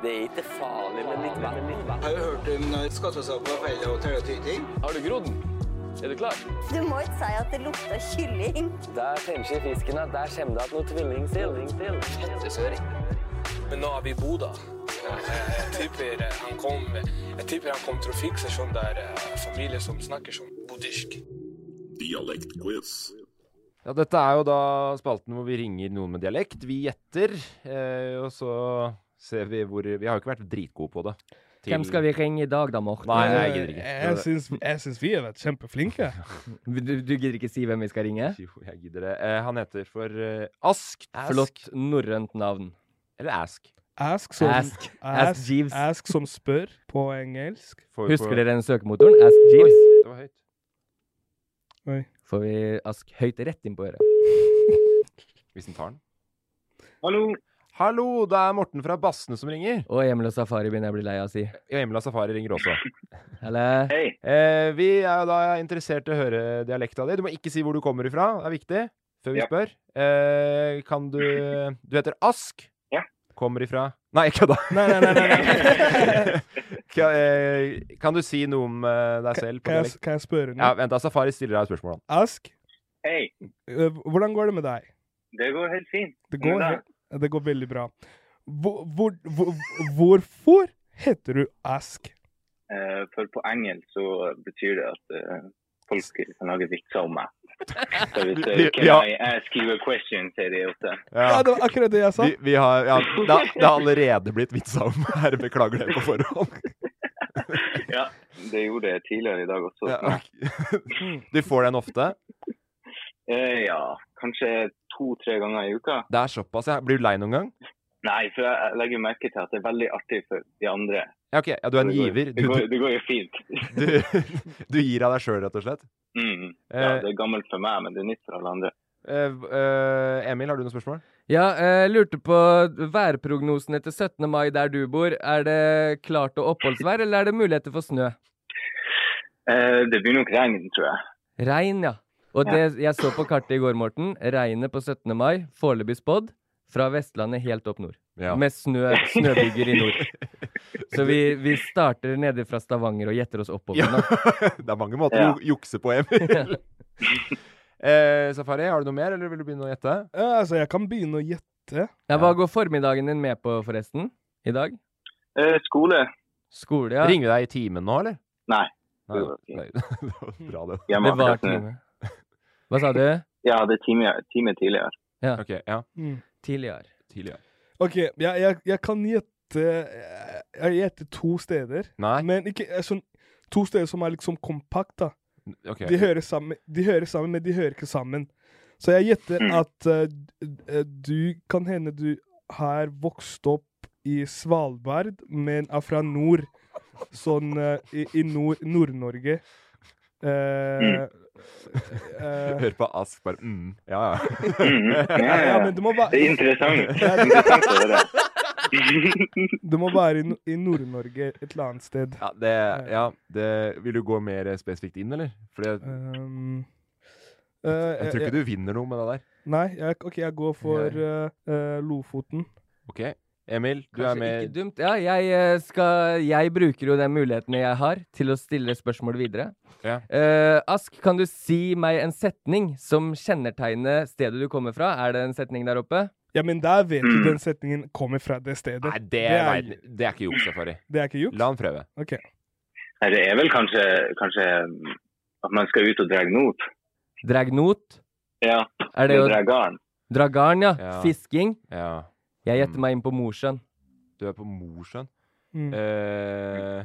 [SPEAKER 12] Det er ikke farlig men litt vann.
[SPEAKER 13] Har du hørt om skattesaker på feil og tørre tyting?
[SPEAKER 12] Har du grodd den? Er du klar?
[SPEAKER 14] Du må ikke si at det lukter kylling.
[SPEAKER 12] Der tenker fisken at der kommer det at noe tvilling til.
[SPEAKER 7] Men nå er vi i Bodø. Jeg tipper han kom, jeg tipper han kom til å fikse sånn der eh, familie som snakker sånn buddhisk.
[SPEAKER 6] Dialektquiz.
[SPEAKER 4] Ja, dette er jo da spalten hvor vi ringer noen med dialekt. Vi gjetter, eh, og så ser vi hvor Vi har jo ikke vært dritgode på det. Til-
[SPEAKER 2] Hvem skal vi ringe i dag, da, Morten?
[SPEAKER 4] Nei, jeg gidder ikke.
[SPEAKER 3] Jeg syns, jeg syns vi har vært kjempeflinke.
[SPEAKER 2] Du, du gidder ikke si hvem vi skal ringe?
[SPEAKER 4] Jo, jeg gidder det. Eh, han heter for eh, Ask. Ask.
[SPEAKER 2] Flott norrønt navn.
[SPEAKER 4] Eller Ask.
[SPEAKER 3] Ask som,
[SPEAKER 2] Ask. Ask Jeeves.
[SPEAKER 3] ask som spør på engelsk.
[SPEAKER 4] Får vi
[SPEAKER 2] Husker
[SPEAKER 4] på-
[SPEAKER 2] dere den søkemotoren? Ask
[SPEAKER 4] Oi,
[SPEAKER 2] Jeeves.
[SPEAKER 4] det var høyt.
[SPEAKER 3] Oi.
[SPEAKER 2] Får vi Ask høyt rett inn på øret.
[SPEAKER 4] Hvis den tar den.
[SPEAKER 15] Hallo.
[SPEAKER 4] Hallo, det er Morten fra Bassene som ringer.
[SPEAKER 2] Og Emil og Safari begynner jeg å bli lei av å si.
[SPEAKER 4] Ja, Emil og Safari ringer også.
[SPEAKER 2] Eller?
[SPEAKER 15] Hei.
[SPEAKER 4] Eh, vi er jo da interessert i å høre dialekta di. Du må ikke si hvor du kommer ifra, det er viktig. Før vi
[SPEAKER 15] Ja.
[SPEAKER 4] spør. Eh, kan du Du heter Ask?
[SPEAKER 15] Ja.
[SPEAKER 4] Kommer ifra Nei, kødda!
[SPEAKER 3] Nei, nei, nei. nei, nei.
[SPEAKER 4] Kan, eh, kan du si noe om eh, deg selv på
[SPEAKER 3] Kan jeg, kan jeg spørre
[SPEAKER 4] Ja,
[SPEAKER 3] noe?
[SPEAKER 4] vent da, Safari stiller deg et spørsmål.
[SPEAKER 3] Ask,
[SPEAKER 15] Hei.
[SPEAKER 3] eh, hvordan går det med deg?
[SPEAKER 15] Det går helt fint.
[SPEAKER 3] Det går,
[SPEAKER 15] helt da-
[SPEAKER 3] he- det går veldig bra. Hvor, hvor, hvor, hvorfor heter du Ask?
[SPEAKER 15] Eh, for på engelsk så betyr det at eh, folk kan lage vitser om meg. Så hvis
[SPEAKER 4] har-
[SPEAKER 15] I ask you a question, sier de ofte.
[SPEAKER 3] Ja, det var akkurat det jeg sa.
[SPEAKER 4] Vi, vi har, ja, det, har- det har allerede blitt vitsa om her. Beklager det på forhånd.
[SPEAKER 15] Ja, det gjorde jeg tidligere i dag også.
[SPEAKER 4] Ja, Du får den ofte?
[SPEAKER 15] Eh, ja, kanskje to-tre ganger i uka.
[SPEAKER 4] Det er såpass, ja. Blir du lei noen gang?
[SPEAKER 15] Nei, for jeg legger merke til at det er veldig artig for de andre.
[SPEAKER 4] Ja, ok. Ja, du er en
[SPEAKER 15] Det går-
[SPEAKER 4] giver.
[SPEAKER 15] Det går, det går jo fint.
[SPEAKER 4] du, du gir av deg sjøl, rett og slett?
[SPEAKER 15] Mm.
[SPEAKER 4] Eh.
[SPEAKER 15] Ja, det er gammelt for meg, men det er nytt for alle andre.
[SPEAKER 4] Uh, uh, Emil, har du noen spørsmål?
[SPEAKER 2] Ja, jeg lurte på værprognosen etter 17. mai der du bor. Er det klart og oppholdsvær, eller er det muligheter for snø?
[SPEAKER 15] Eh, det blir nok regn, tror jeg.
[SPEAKER 2] Regn, ja. Og det jeg så på kartet i går, Morten, regnet på 17. mai, foreløpig spådd, fra Vestlandet helt opp nord.
[SPEAKER 4] Ja.
[SPEAKER 2] Med snø, snøbyger i nord. Så vi, vi starter nede fra Stavanger og gjetter oss oppover
[SPEAKER 4] Ja.
[SPEAKER 2] nå.
[SPEAKER 4] det er mange måter
[SPEAKER 2] Ja.
[SPEAKER 4] å jukse på, Emil. eh, Safari, har du noe mer, eller vil du begynne å gjette?
[SPEAKER 3] Ja, altså, jeg kan begynne å gjette.
[SPEAKER 2] Ja, hva går formiddagen din med på, forresten? I dag?
[SPEAKER 15] Eh, skole.
[SPEAKER 2] Skole, ja.
[SPEAKER 4] Ringer vi deg i timen nå, eller?
[SPEAKER 15] Nei.
[SPEAKER 4] Nei, nei, det var bra, det.
[SPEAKER 2] Det var
[SPEAKER 15] akkurat
[SPEAKER 2] time. Hva sa du?
[SPEAKER 15] Ja, det er time, time tidligere.
[SPEAKER 2] Ja.
[SPEAKER 4] Ok, ja.
[SPEAKER 3] Mm.
[SPEAKER 2] Tidligere.
[SPEAKER 4] Tidligere.
[SPEAKER 3] OK, jeg, jeg, jeg kan gjette Jeg gjetter to steder.
[SPEAKER 4] Nei.
[SPEAKER 3] Men ikke eh, sånn To steder som er liksom kompakt, da.
[SPEAKER 4] Okay.
[SPEAKER 3] De, hører sammen, de hører sammen, men de hører ikke sammen. Så jeg gjetter
[SPEAKER 15] Mm.
[SPEAKER 3] at uh, du Kan hende du har vokst opp i Svalbard, men er fra nord. Sånn uh, i, i nord, Nord-Norge. Eh, eh,
[SPEAKER 4] Hør på Ask, bare mm. Ja, ja.
[SPEAKER 15] mm, Ja, ja,
[SPEAKER 3] Ja, det må være-
[SPEAKER 15] Det er interessant. Du å høre.
[SPEAKER 3] Det må være i, i Nord-Norge et eller annet sted.
[SPEAKER 4] Ja, det, ja det, vil du gå mer spesifikt inn, eller? Fordi jeg,
[SPEAKER 3] Um, uh,
[SPEAKER 4] jeg tror ikke du vinner noe med det der.
[SPEAKER 3] Nei, jeg, OK, jeg går for eh, eh, Lofoten.
[SPEAKER 4] Ok, Emil, du er med
[SPEAKER 2] ikke dumt. Ja, jeg, eh, skal, jeg bruker jo den muligheten jeg har til å stille spørsmål videre.
[SPEAKER 4] Ja.
[SPEAKER 2] Uh, Ask, kan du si meg en setning som kjennetegner stedet du kommer fra? Er det en setning der oppe?
[SPEAKER 3] Ja, men der vet du
[SPEAKER 15] Mm.
[SPEAKER 3] den setningen kommer fra det stedet.
[SPEAKER 4] Nei, det,
[SPEAKER 3] er,
[SPEAKER 4] er, det er ikke juks, Safari.
[SPEAKER 3] det er ikke juks?
[SPEAKER 4] La han prøve.
[SPEAKER 3] OK.
[SPEAKER 15] Nei, Det er vel kanskje, kanskje at man skal ut og dra not.
[SPEAKER 2] Dra not?
[SPEAKER 15] Ja.
[SPEAKER 2] Er det å
[SPEAKER 15] dra garn.
[SPEAKER 2] dra garn, ja.
[SPEAKER 4] Ja.
[SPEAKER 2] Fisking.
[SPEAKER 4] Ja.
[SPEAKER 2] Jeg gjetter meg inn på Mosjøen.
[SPEAKER 4] Du er på Mosjøen.
[SPEAKER 3] Mm.
[SPEAKER 4] Eh,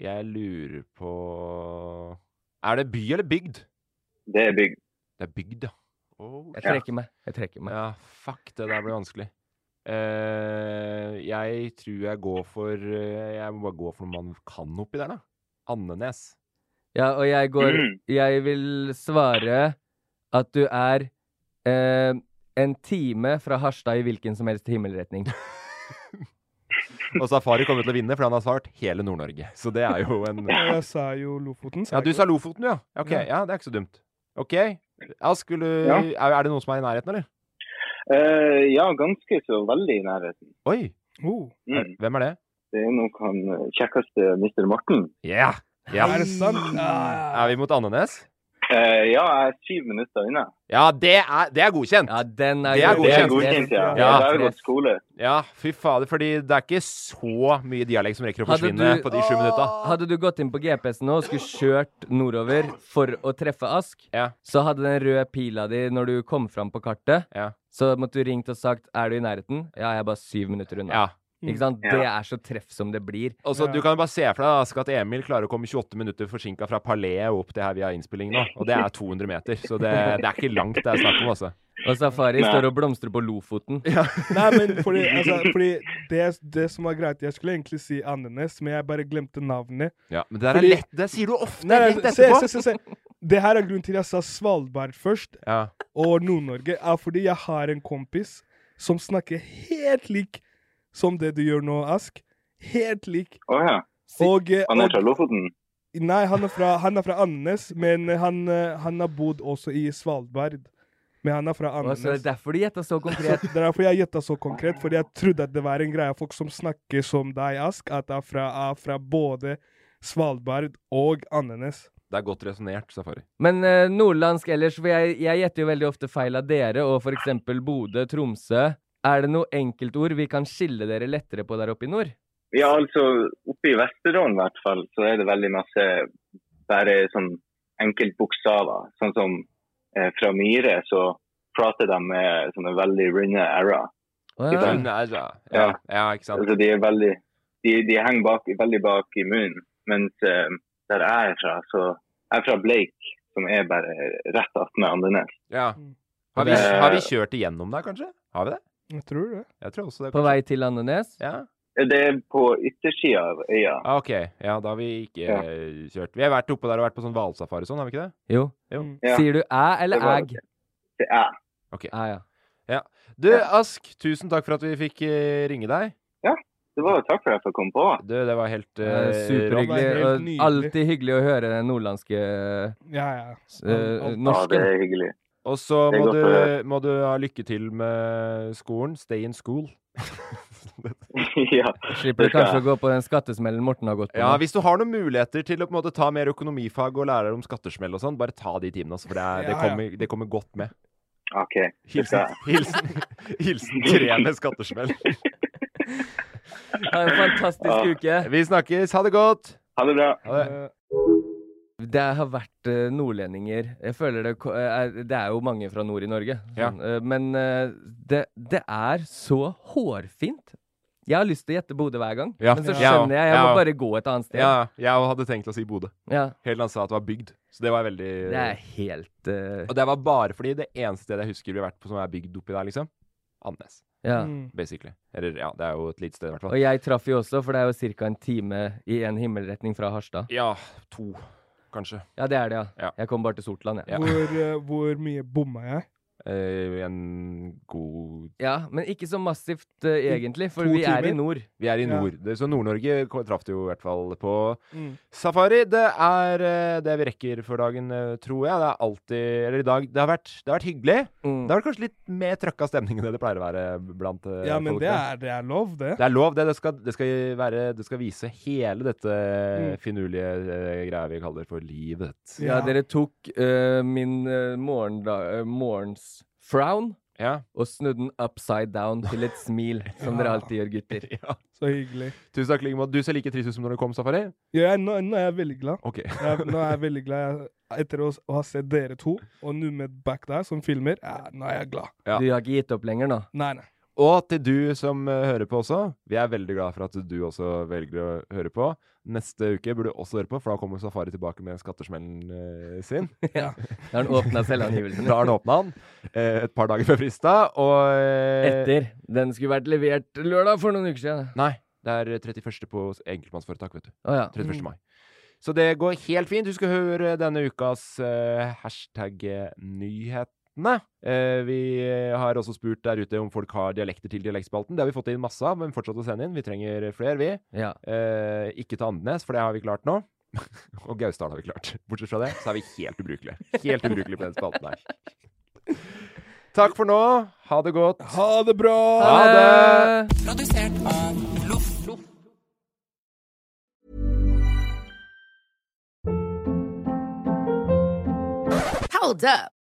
[SPEAKER 4] jeg lurer på Er det by eller bygd?
[SPEAKER 15] Det er bygd.
[SPEAKER 4] Det er bygd, ja. Oh,
[SPEAKER 2] Jeg trekker meg. Jeg trekker meg.
[SPEAKER 4] Ja, fuck, det der blir vanskelig. Eh, jeg tror jeg går for eh, Jeg må bare gå for noe man kan oppi der, da. Andenes.
[SPEAKER 2] Ja, og jeg går
[SPEAKER 15] Mm.
[SPEAKER 2] Jeg vil svare at du er eh, en time fra Harstad i hvilken som helst himmelretning.
[SPEAKER 4] Og Safari kommer til å vinne, for han har svart hele Nord-Norge. Så det er jo en
[SPEAKER 3] Jeg sa jo Lofoten.
[SPEAKER 4] Ja, du sa Lofoten, ja. Ok,
[SPEAKER 3] Ja.
[SPEAKER 4] ja, det er ikke så dumt. OK. Ask, du
[SPEAKER 15] Ja.
[SPEAKER 4] er, det noen som er i nærheten, eller?
[SPEAKER 15] Uh, ja, ganske så veldig i nærheten.
[SPEAKER 4] Oi!
[SPEAKER 3] Oh.
[SPEAKER 15] Mm.
[SPEAKER 4] Hvem er det?
[SPEAKER 15] Det er nok han kjekkeste Mr. Morten.
[SPEAKER 4] Ja! ja.
[SPEAKER 3] Er det sant? Ah.
[SPEAKER 4] Er vi mot Andenes?
[SPEAKER 15] Eh, ja, jeg er syv minutter unna.
[SPEAKER 4] Ja, det er, det er godkjent!
[SPEAKER 2] Ja, den er,
[SPEAKER 4] Det er
[SPEAKER 2] godkjent.
[SPEAKER 15] Det er
[SPEAKER 4] godkjent.
[SPEAKER 15] ja.
[SPEAKER 4] ja.
[SPEAKER 15] Det er jo godt skole.
[SPEAKER 4] Ja, fy fader, fordi det er ikke så mye dialekt som rekker å forsvinne
[SPEAKER 2] du-
[SPEAKER 4] på de sju minutta.
[SPEAKER 2] Hadde du gått inn på GPS-en nå og skulle kjørt nordover for å treffe Ask,
[SPEAKER 4] Ja.
[SPEAKER 2] så hadde den røde pila di når du kom fram på kartet,
[SPEAKER 4] Ja.
[SPEAKER 2] så måtte du ringt og sagt 'Er du i nærheten?' Ja, jeg er bare syv minutter unna.
[SPEAKER 4] ja.
[SPEAKER 2] Ikke sant?
[SPEAKER 15] Ja.
[SPEAKER 2] Det er så treff som det blir.
[SPEAKER 4] Og så
[SPEAKER 3] Ja.
[SPEAKER 4] Du kan jo bare se for deg Aske, at Emil klarer å komme 28 minutter forsinka fra Palais opp til her vi har innspilling nå. Og det er 200 meter, så det, det er ikke langt det er snakk om, altså.
[SPEAKER 2] Og Safari
[SPEAKER 15] Nei.
[SPEAKER 2] står og blomstrer på Lofoten.
[SPEAKER 3] Nei, men fordi, altså, fordi det, det som var greit Jeg skulle egentlig si Andenes, men jeg bare glemte navnet.
[SPEAKER 4] Ja, Men det der er lett. Det sier du ofte
[SPEAKER 3] Nei,
[SPEAKER 4] rett etterpå.
[SPEAKER 3] se, se, se. Det her er grunnen til jeg sa Svalbard først,
[SPEAKER 4] Ja.
[SPEAKER 3] og Nord-Norge, er fordi jeg har en kompis som snakker helt lik som det du gjør nå, Ask. Helt lik.
[SPEAKER 15] Å ja.
[SPEAKER 3] Og, eh,
[SPEAKER 15] Han er fra Lofoten?
[SPEAKER 3] Nei, han er fra, han er fra Andenes, men han, eh, han har bodd også i Svalbard. Men han er fra
[SPEAKER 2] Andenes. så er derfor du gjetta så konkret.
[SPEAKER 3] Så det er derfor jeg gjetta så konkret, fordi jeg trodde at det var en greie folk som snakker som deg, Ask, at det er fra, er fra både Svalbard og Andenes.
[SPEAKER 4] Det er godt resonnert, Safari.
[SPEAKER 2] Men eh, nordlandsk ellers, for jeg, jeg gjetter jo veldig ofte feil av dere, og eksempel Bodø, Tromsø. Er det noe enkeltord vi kan skille dere lettere på der oppe i nord?
[SPEAKER 15] Ja, altså oppe i Vesterålen i hvert fall, så er det veldig masse bare sånn enkeltbokstaver. Sånn som eh, fra Myhre så prater de med sånne veldig runde r-er. Ikke
[SPEAKER 4] ja. Ja, ja, ikke sant.
[SPEAKER 15] Altså, de er veldig De, de henger bak, veldig bak i munnen. Mens eh, der jeg er fra, så Jeg er fra Bleik, som er bare rett attmed Andenes.
[SPEAKER 4] Ja. Har vi, har vi kjørt igjennom der, kanskje? Har vi det?
[SPEAKER 3] Jeg tror det.
[SPEAKER 4] Jeg tror også det.
[SPEAKER 2] På vei til Andenes?
[SPEAKER 4] Ja.
[SPEAKER 15] Det er på yttersida av øya.
[SPEAKER 4] Ah, OK. Ja, da har vi ikke
[SPEAKER 15] Ja.
[SPEAKER 4] eh, kjørt. Vi har vært oppe der og vært på sånn hvalsafari sånn, har vi ikke det?
[SPEAKER 2] Jo.
[SPEAKER 4] Jo.
[SPEAKER 15] Ja.
[SPEAKER 2] Sier du æ eller
[SPEAKER 15] Det
[SPEAKER 2] æg?
[SPEAKER 15] Det er
[SPEAKER 4] Ok.
[SPEAKER 2] Æ, ja.
[SPEAKER 4] Ja. Du, Ask, tusen takk for at vi fikk eh, ringe deg. Ja.
[SPEAKER 15] Det var jo takk for at jeg fikk komme på.
[SPEAKER 4] Du, det var helt uh,
[SPEAKER 2] Superhyggelig.
[SPEAKER 3] helt
[SPEAKER 2] og. Alltid hyggelig å høre den nordlandske
[SPEAKER 3] Ja, ja.
[SPEAKER 2] eh,
[SPEAKER 15] Ja, det er hyggelig.
[SPEAKER 4] Og så må du, må du ha lykke til med skolen. Stay in school.
[SPEAKER 15] ja.
[SPEAKER 2] Slipper du kanskje å gå på den skattesmellen Morten har gått på.
[SPEAKER 4] Ja, hvis du har noen muligheter til å på en måte ta mer økonomifag og lære om skattesmell og sånn, bare ta de timene, altså, for det, er, det, kommer, det kommer godt med.
[SPEAKER 15] OK.
[SPEAKER 4] Hilsen, hilsen, hilsen tre med skattesmell.
[SPEAKER 2] Ha en fantastisk
[SPEAKER 15] Ja.
[SPEAKER 2] uke.
[SPEAKER 4] Vi snakkes. Ha det godt.
[SPEAKER 15] Ha det bra.
[SPEAKER 4] Ha det.
[SPEAKER 3] Eh,
[SPEAKER 2] Det har vært eh, nordlendinger Jeg føler det er, Det er jo mange fra nord i Norge.
[SPEAKER 4] Ja.
[SPEAKER 2] sånn, eh, men eh, det, det er så hårfint. Jeg har lyst til å gjette Bodø hver gang,
[SPEAKER 4] Ja.
[SPEAKER 2] men så skjønner jeg jeg må bare gå et annet sted.
[SPEAKER 4] Ja, jeg hadde tenkt å si Bodø.
[SPEAKER 2] Ja.
[SPEAKER 4] Helt han sa at det var bygd. Så det var veldig
[SPEAKER 2] Det er helt uh...
[SPEAKER 4] Og det var bare fordi det eneste stedet jeg husker vi har vært på som er bygd oppi der, liksom. Andenes,
[SPEAKER 2] Ja.
[SPEAKER 3] mm.
[SPEAKER 4] basically. Eller ja, det er jo et lite sted, i hvert
[SPEAKER 2] Og jeg traff jo også, for det er jo ca. en time i en himmelretning fra Harstad.
[SPEAKER 4] Ja, to, kanskje.
[SPEAKER 2] Ja, det er det, ja.
[SPEAKER 4] Ja.
[SPEAKER 2] Jeg kom bare til Sortland, jeg.
[SPEAKER 4] Ja.
[SPEAKER 3] hvor, eh, hvor mye bomma jeg?
[SPEAKER 4] Eh, en god
[SPEAKER 2] Ja, men ikke så massivt uh, egentlig, for
[SPEAKER 3] to
[SPEAKER 2] vi er i nord.
[SPEAKER 4] Vi er i
[SPEAKER 3] Ja.
[SPEAKER 4] nord. Det, så Nord-Norge traff det jo i hvert fall på
[SPEAKER 3] Mm.
[SPEAKER 4] safari. Det er uh, det vi rekker for dagen, tror jeg. Det er alltid Eller i dag Det har vært, det har vært hyggelig.
[SPEAKER 2] Mm.
[SPEAKER 4] Det har vært kanskje litt mer trøkka stemning enn det det pleier å være blant eh,
[SPEAKER 3] Ja, men
[SPEAKER 4] folk.
[SPEAKER 3] det er, det er lov, det.
[SPEAKER 4] Det er lov, det. Det skal, det skal, være, det skal vise hele dette
[SPEAKER 3] Mm.
[SPEAKER 4] finurlige greia vi kaller for livet.
[SPEAKER 2] Ja,
[SPEAKER 3] Ja.
[SPEAKER 2] dere tok min uh, morgenda, eh, morgens frown
[SPEAKER 4] Ja.
[SPEAKER 2] og snudde den upside down til et smil, som dere alltid gjør, gutter.
[SPEAKER 4] ja.
[SPEAKER 3] Så hyggelig.
[SPEAKER 4] Tusen takk i. Du ser like trist ut som når du kom, Safari.
[SPEAKER 3] Ja, jeg, nå, nå er jeg veldig glad.
[SPEAKER 4] Okay.
[SPEAKER 3] Jeg, nå er jeg veldig glad jeg, etter å, å ha sett dere to, og nå med Back Der som filmer. Ja, nå er jeg glad.
[SPEAKER 4] Ja.
[SPEAKER 2] Du har ikke gitt opp lenger nå?
[SPEAKER 3] Nei, nei.
[SPEAKER 4] Og til du som eh, hører på også. Vi er veldig glad for at du også velger å høre på. Neste uke burde du også høre på, for da kommer Safari tilbake med skattesmellen eh, sin.
[SPEAKER 2] Ja. Da har han åpna selvangivelsen.
[SPEAKER 4] Da har han åpna den eh, et par dager før frista, og
[SPEAKER 2] Etter. Den skulle vært levert lørdag for noen uker siden.
[SPEAKER 4] Nei, det er 31. på enkeltmannsforetak, vet du.
[SPEAKER 2] Oh, ja.
[SPEAKER 4] 31. mai. Så det går helt fint. Du skal høre denne ukas eh, hashtag-nyhetene. Eh, vi har også spurt der ute om folk har dialekter til dialektspalten. Det har vi fått inn masse av, men fortsatt å sende inn. Vi trenger flere, vi.
[SPEAKER 2] Ja.
[SPEAKER 4] Eh, ikke til Andenes, for det har vi klart nå. Og Gausdal har vi klart. Bortsett fra det, så er vi helt ubrukelige. Helt ubrukelige på den spalten her. Takk for nå. Ha det godt.
[SPEAKER 3] Ha det bra!
[SPEAKER 4] Ha det!
[SPEAKER 16] Produsert av Loff.
[SPEAKER 9] Hold up.